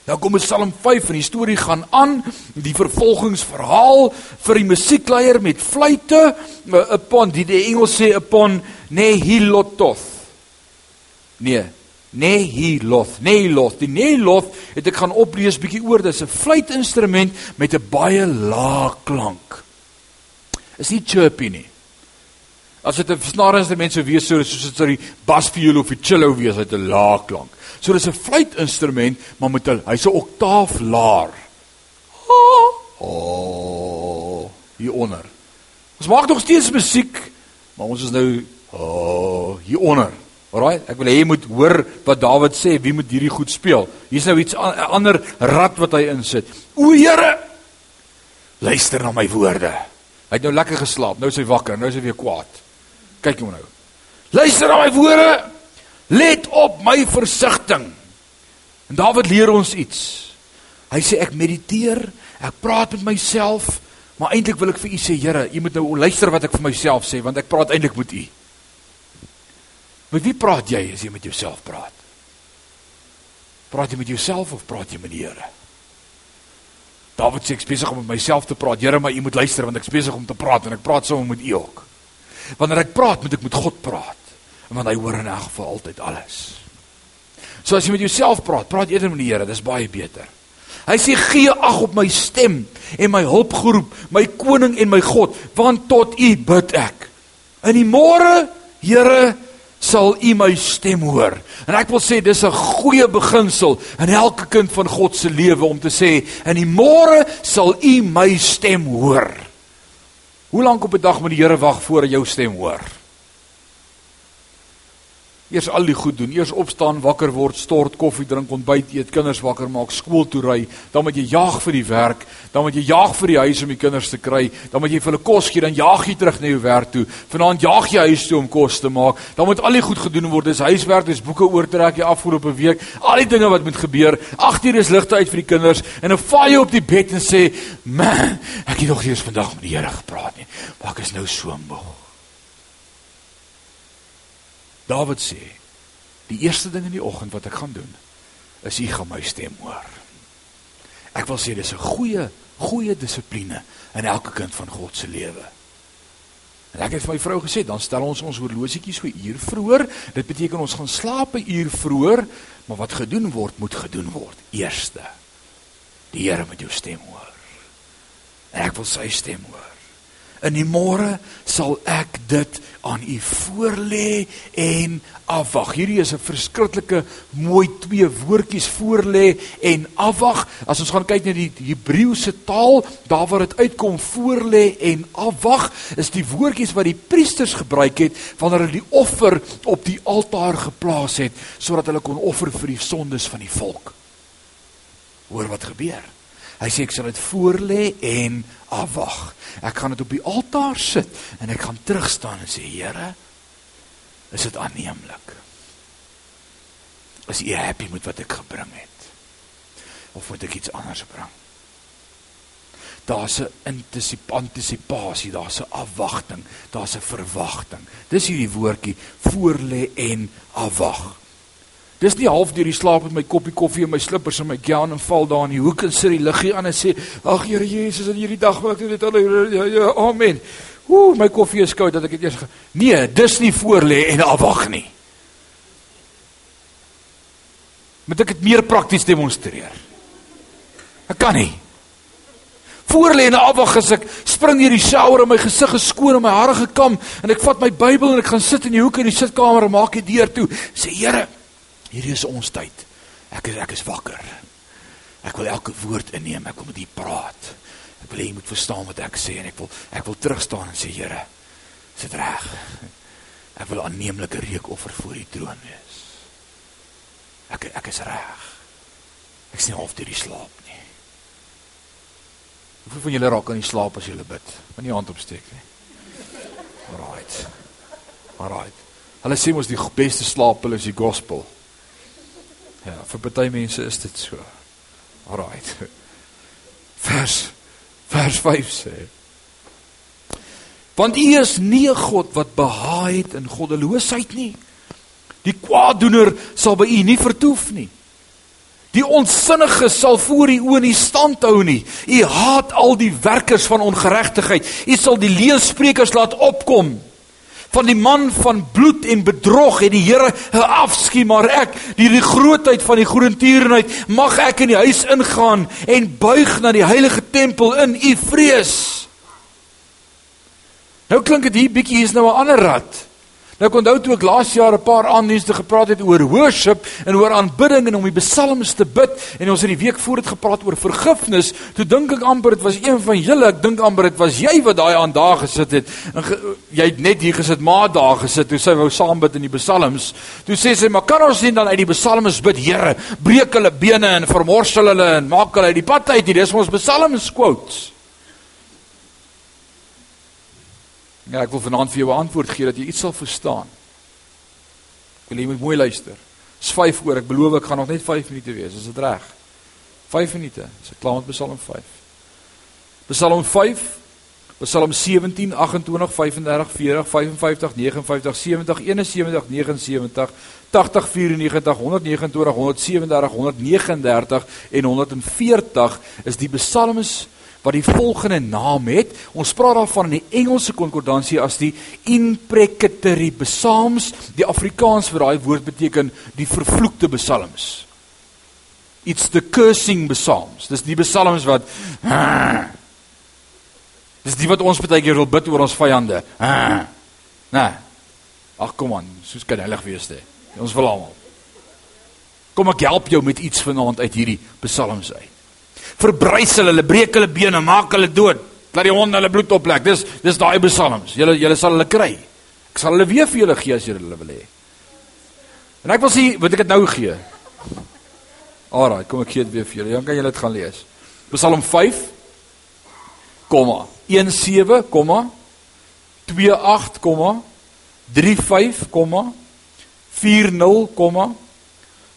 Nou kom Psalm 5 en die storie gaan aan, die vervolgingsverhaal vir die musiekleier met fluitte, upon die, die Engels sê upon nehilototh. Nee, nehiloth, nehiloth. Die nehiloth het ek gaan oplees bietjie oor, dis 'n fluitinstrument met 'n baie lae klank. Is nie chirpy nie. As dit 'n snaarinstrument sou wees soos dit sou die basviool of die cello wees, het 'n lae klank. So dis 'n fluitinstrument, maar met 'n hy's 'n oktaaf laer. Oh, hieronder. Ons maak nog steeds musiek, maar ons is nou oh, hieronder. Alraai, ek wil hê jy moet hoor wat Dawid sê, wie moet hierdie goed speel. Hier's nou iets 'n ander rad wat hy insit. O Here, luister na my woorde. Hy het nou lekker geslaap, nou is hy wakker, nou is hy weer kwaad. Kyk hom nou. Luister na my woorde. Let op my versigtiging. En Dawid leer ons iets. Hy sê ek mediteer, ek praat met myself, maar eintlik wil ek vir u sê, Here, u moet nou luister wat ek vir myself sê, want ek praat eintlik met u. Met wie praat jy as jy met jouself praat? Praat jy met jouself of praat jy met die Here? Dawid sê ek besig om met myself te praat. Here, maar u moet luister want ek besig om te praat en ek praat saam met u ook. Wanneer ek praat, moet ek met God praat want hy hoor in elk geval altyd alles. So as jy met jouself praat, praat eerder met die Here, dis baie beter. Hy sê gee ag op my stem en my hulpgeroep, my koning en my God, want tot U bid ek. In die môre, Here, sal U my stem hoor. En ek wil sê dis 'n goeie beginsel in elke kind van God se lewe om te sê in die môre sal U my stem hoor. Hoe lank op 'n dag moet die Here wag voor hy jou stem hoor? Eers al die goed doen, eers opstaan, wakker word, stort, koffie drink, ontbyt eet, kinders wakker maak, skool toe ry, dan moet jy jaag vir die werk, dan moet jy jaag vir die huis om die kinders te kry, dan moet jy vir hulle kos gee, dan jaag jy terug na jou werk toe. Vanaand jaag jy huis toe om kos te maak. Dan moet al die goed gedoen word. Dis huiswerk, dis boeke oortrek die afgelope week, al die dinge wat moet gebeur. 8 uur is ligte uit vir die kinders en dan val jy op die bed en sê, "Man, ek het nog eers vandag met die Here gepraat nie, maar ek is nou so moeg." Dawid sê, die eerste ding in die oggend wat ek gaan doen, is u gaan my stem hoor. Ek wil sê dis 'n goeie goeie dissipline in elke kind van God se lewe. En ek het vir my vrou gesê, dan stel ons ons horlosietjies so uur vroeër. Dit beteken ons gaan slaap 'n uur vroeër, maar wat gedoen word, moet gedoen word. Eerste. Die Here moet jou stem hoor. En ek wil sy stem hoor. In die môre sal ek dit aan u voorlê en afwag. Hierdie is 'n verskriklike mooi twee woordjies voorlê en afwag. As ons gaan kyk na die Hebreëse taal, daar waar dit uitkom voorlê en afwag, is die woordjies wat die priesters gebruik het wanneer hulle die offer op die altaar geplaas het sodat hulle kon offer vir die sondes van die volk. Hoor wat gebeur. Hy sê ek sal dit voorlê en afwag. Ek gaan dit op die altaar sit en ek gaan terug staan en sê Here, is dit aanneemlik? Is U happy met wat ek gebring het? Of moet ek iets anders bring? Daar's 'n antisipasie, daar's 'n afwagting, daar's 'n verwagting. Dis hierdie woordjie voorlê en afwag. Dis nie half deur die slaap met my koppie koffie en my slippers en my gown en val daar in die hoek en sit die liggie aan en sê ag Here Jesus in hierdie dag wat ek dit al ja ja amen. Ooh my koffie is koud dat ek dit eers Nee, dis nie voor lê en afwag nie. Moet ek dit meer prakties demonstreer? Ek kan nie. Voor lê en afwag as ek spring hier die shower en my gesig geskoon en my hare gekam en ek vat my Bybel en ek gaan sit in die hoek in die sitkamer en maak die deur toe. Sê Here Hierdie is ons tyd. Ek is ek is wakker. Ek wil elke woord inneem. Ek wil met U praat. Ek wil hê jy moet verstaan wat ek sê en ek wil ek wil terug staan en sê Here, sit reg. Ek wil aanneemlike reukoffer voor U troon wees. Ek ek is reg. Ek sien half deur die slaap nie. Hoeveel van julle raak aan die slaap as julle bid? Moenie hand opsteek nie. Alraight. Alraight. Hulle sê mos die beste slaappil is die gospel. Ja, vir party mense is dit so. Alraight. [LAUGHS] Vers vers 5 sê. Want U is nie 'n God wat behaag het in goddeloosheid nie. Die kwaaddoener sal by U nie vertoef nie. Die onsinnige sal voor U oë nie stand hou nie. U haat al die werkers van ongeregtigheid. U sal die leuensprekers laat opkom van die man van bloed en bedrog het die Here afskie maar ek deur die grootheid van die groentierenheid mag ek in die huis ingaan en buig na die heilige tempel in u vrees. Nou klink dit hier bietjie is nou 'n ander rad Nou ek onthou toe ek laas jaar 'n paar aandienste gepraat het oor worship en oor aanbidding en om die psalms te bid en ons het die week voor dit gepraat oor vergifnis, toe dink ek amper dit was een van julle, ek dink amper dit was jy wat daai aan daar gesit het. En ge, jy het net hier gesit, maar daar gesit toe sy wou saam bid in die psalms. Toe sê sy, "Maar kan ons nie dan uit die psalms bid, Here, breek hulle bene en vermorsel hulle en maak hulle uit die pad uit nie." Dis ons psalms quotes. Ja, ek wil vanaand vir jou 'n antwoord gee dat jy iets sal verstaan. Ek wil jy moet mooi luister. Dis 5 oor. Ek beloof ek gaan nog net 5 minute wees. Is dit reg? 5 minute. Dis so klaar met Psalm 5. Psalm 5 Psalm 17 28 35 40 55 59 70 71 79 80 94 129 137 139 en 140 is die psalms wat die volgende naam het. Ons praat daarvan in die Engelse konkordansie as die imprecatory psalms. Die Afrikaans vir daai woord beteken die vervloekte psalms. It's the cursing psalms. Dis die psalms wat Dis die wat ons baie keer wil bid oor ons vyande. Nee. Ag kom aan, soos kan heilig wees dit. Ons wil almal. Kom ek help jou met iets vanaand uit hierdie psalms uit verbrys hulle, hulle breek hulle bene, maak hulle dood. Laat die honde hulle bloed oplek. Dis dis daai psalms. Julle julle sal hulle kry. Ek sal hulle weer vir julle gee as julle hulle wil hê. En ek wil sien wat ek dit nou gee. Alraai, kom ek gee dit weer vir julle. Dan kan julle dit gaan lees. Psalm 5, 17, 28, 35,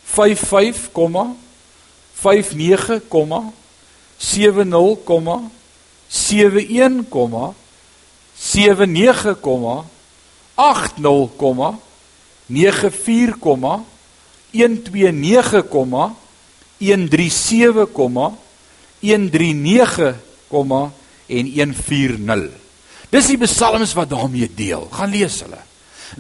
40, 55, 59, 70, 71, 79, 80, 94, 129, 137, 139, en 140. Dis die psalms wat daarmee deel. Gaan lees hulle.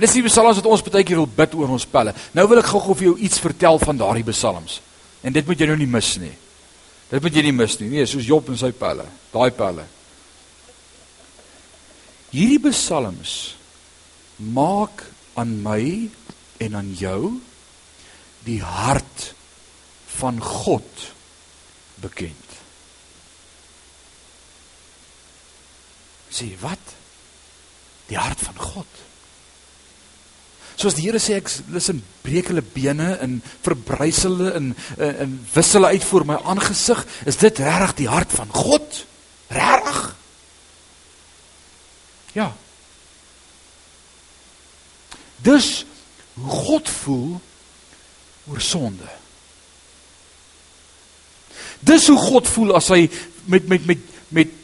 Dis die psalms wat ons baie keer wil bid oor ons pelle. Nou wil ek gou-gou vir jou iets vertel van daardie psalms. En dit moet jy nou nie mis nie. Dit moet jy nie mis nie. Nee, soos Job en sy pelle, daai pelle. Hierdie psalms maak aan my en aan jou die hart van God bekend. Sê wat? Die hart van God. Soos die Here sê ek listen breek hulle bene en verbrys hulle en en wis hulle uit voor my aangesig, is dit regtig die hart van God? Regtig? Ja. Dus hoe God voel oor sonde. Dis hoe God voel as hy met met met met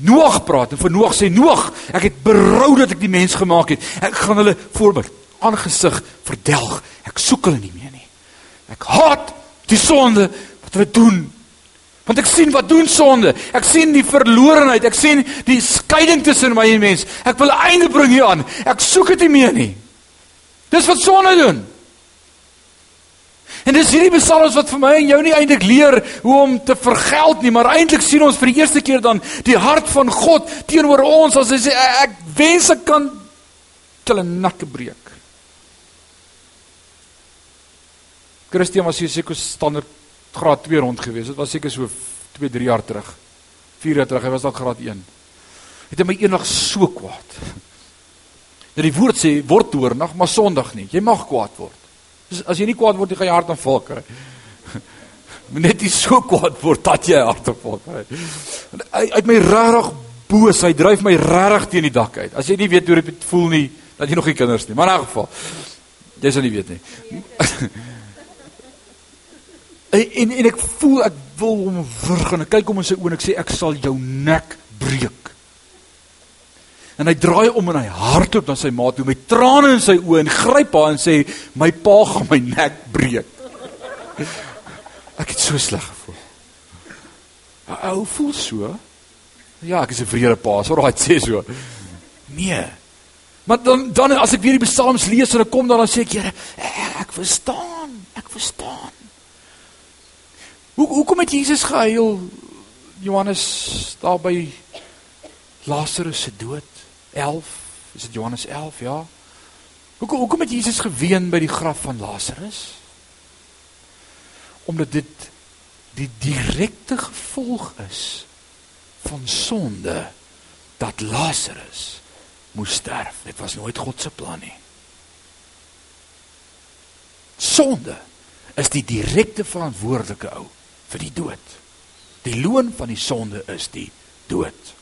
Noag praat en vir Noag sê Noag, ek het berou dat ek die mens gemaak het. Ek gaan hulle voorbeeld aangesig verdelg. Ek soek hulle nie meer nie. Ek haat die sonde wat hulle doen. Want ek sien wat doen sonde. Ek sien die verlorenheid. Ek sien die skeiding tussen my en mens. Ek wil einde bring hieraan. Ek soek dit nie meer nie. Dis wat sonde doen. En dis hierdie psalms wat vir my en jou nie eintlik leer hoe om te vergeld nie, maar eintlik sien ons vir die eerste keer dan die hart van God teenoor ons as hy sê ek wens ek kan hulle nakke breek. Christian was hier seker standaard graad 2 rond gewees. Dit was seker so 2, 3 jaar terug. 4 jaar terug. Hy was dalk graad 1. Het hy my eendag so kwaad. Dat die woord sê word toornig, maar sondig nie. Jy mag kwaad word. As jy nie kwaad word, jy gaan jou hart aanval kry. [LAUGHS] Net nie so kwaad word dat jy hart aanval kry. Hy uit my regtig boos. Hy dryf my regtig teen die dak uit. As jy nie weet hoe dit voel nie, dat jy nog nie kinders nie. Maar in 'n geval, jy sal nie weet nie. [LAUGHS] En en, en ek voel ek wil hom wurg en ek kyk hom in sy oë en ek sê ek sal jou nek breek. En hy draai om en hy hardloop na sy ma toe met trane in sy oë en gryp haar en sê my pa gaan my nek breek. [LAUGHS] Ek het so sleg gevoel. Ou voel so. Ja, ek is 'n vrede pa, so raai sê so. Nee. Maar dan dan as ek weer die psalms lees en ek kom dan dan sê ek Here, ek verstaan, ek verstaan. Hoe hoekom het Jesus gehuil? Johannes daar by Lazarus se dood 11, is dit Johannes 11, ja. Hoekom hoekom het Jesus geween by die graf van Lazarus? Omdat dit die direkte gevolg is van sonde dat Lazarus moes sterf. Dit was nooit God se plan nie. Sonde is die direkte verantwoordelike ou vir die dood. Die loon van die sonde is die dood.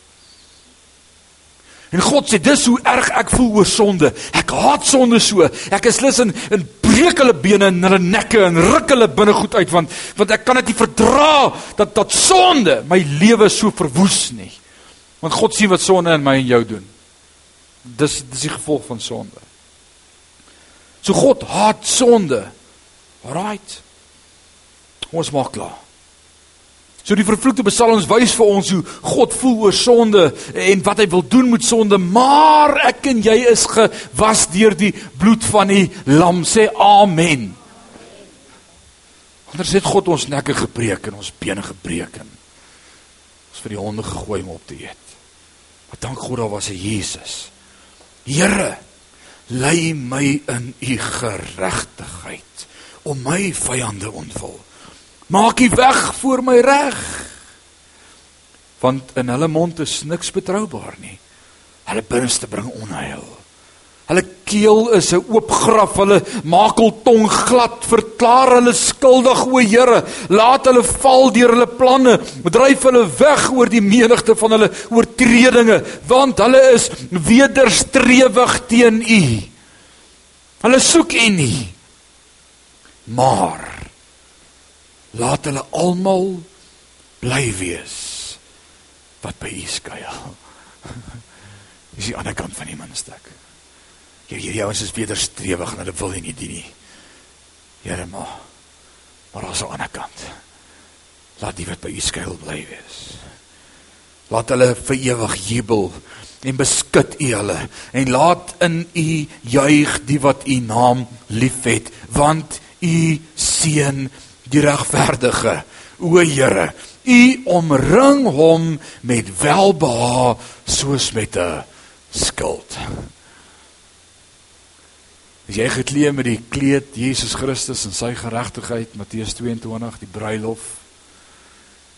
En God sê dis hoe erg ek voel oor sonde. Ek haat sonde so. Ek is lus in in breek hulle bene en hulle nekke en ruk hulle binnegoed uit want want ek kan dit nie verdra dat dat sonde my lewe so verwoes nie. Want God sien wat sonde in my en jou doen. Dis dis die gevolg van sonde. So God haat sonde. Alraight. Ons maak klaar. So die vervloekte psalms wys vir ons hoe God voel oor sonde en wat hy wil doen met sonde, maar ek en jy is gewas deur die bloed van die lam. Sê amen. Anders het God ons nekke gebreek en ons bene gebreek en ons vir die honde gegooi om op te eet. Maar dank God daar was 'n Jesus. Here, lei my in u geregtigheid om my vyande ontwil. Maak U weg voor my reg. Want in hulle mond is niks betroubaar nie. Hulle binneste bring onheil. Hulle keel is 'n oop graf. Hulle maak hul tong glad. Verklaar hulle skuldig, o Here. Laat hulle val deur hulle planne. Dryf hulle weg oor die menigte van hulle oortredinge, want hulle is wederstrewig teen U. Hulle soek U nie. Maar laat hulle almal bly wees wat by U skuil. [LAUGHS] Dis die ander kant van die muntstuk. Hier hierdie ouens is wederstrewig en hulle wil nie dien nie. Here maar. Maar aan die ander kant. Laat die wat by U skuil bly wees. Laat hulle vir ewig jubel en beskud U hulle en laat in U juig die wat U naam liefhet want U seën die regverdige. O Here, U omring hom met welbehae soos met 'n skild. As jy geklee met die kleed Jesus Christus en sy geregtigheid Matteus 22 die bruilof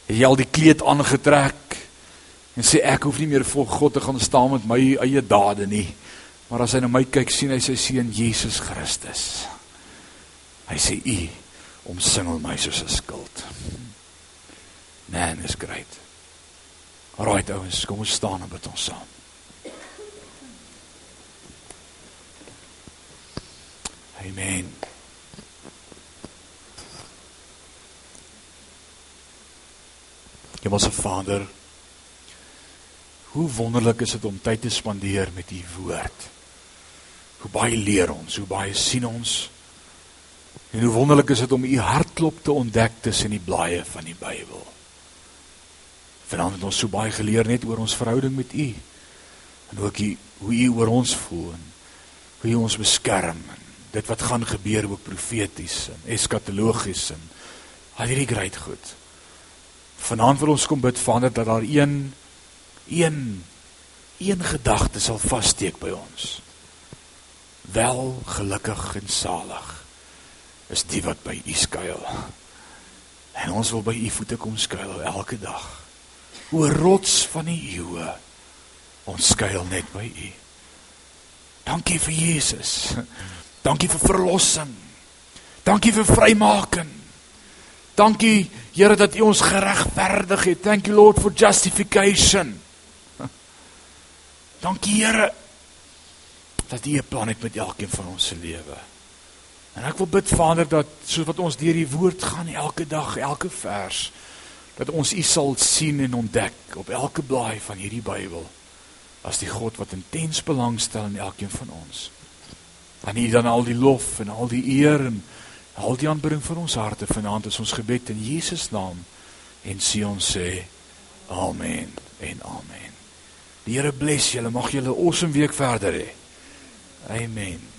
het jy al die kleed aangetrek en sê ek hoef nie meer voor God te gaan staan met my eie dade nie maar as hy na my kyk sien hy sy seun Jesus Christus hy sê u omsingel my soos 'n skild. Man is great. Alright ouens, kom ons staan en bid ons saam. Amen. Hemelse Vader, hoe wonderlik is dit om tyd te spandeer met U woord. Hoe baie leer ons, hoe baie sien ons. En hoe wonderlik is dit om u hartklop te ontdek tussen die blaaie van die Bybel. Vanaand het ons so baie geleer net oor ons verhouding met u. En ook u, hoe u oor ons voel en hoe u ons beskerm en dit wat gaan gebeur ook profeties en eskatologies en al hierdie groot goed. Vanaand wil ons kom bid Vader dat daar een een een gedagte sal vassteek by ons. Wel gelukkig en salig is die wat by u skuil. En ons wil by u voete kom skuil elke dag. O rots van die eeue. Ons skuil net by u. Dankie vir Jesus. Dankie vir verlossing. Dankie vir vrymaking. Dankie Here dat U ons geregverdig het. Thank you Lord for justification. Dankie Here dat U 'n plan het met elkeen van ons se lewe. En ek wil bid Vader dat soos wat ons deur die woord gaan elke dag, elke vers, dat ons U sal sien en ontdek op elke blaai van hierdie Bybel as die God wat intens belangstel in elkeen van ons. Aan U dan al die lof en al die eer en al die aanbidding van ons harte vanaand is ons gebed in Jesus naam en sê ons sê amen en amen. Die Here bless julle. Mag julle 'n awesome week verder hê. Amen.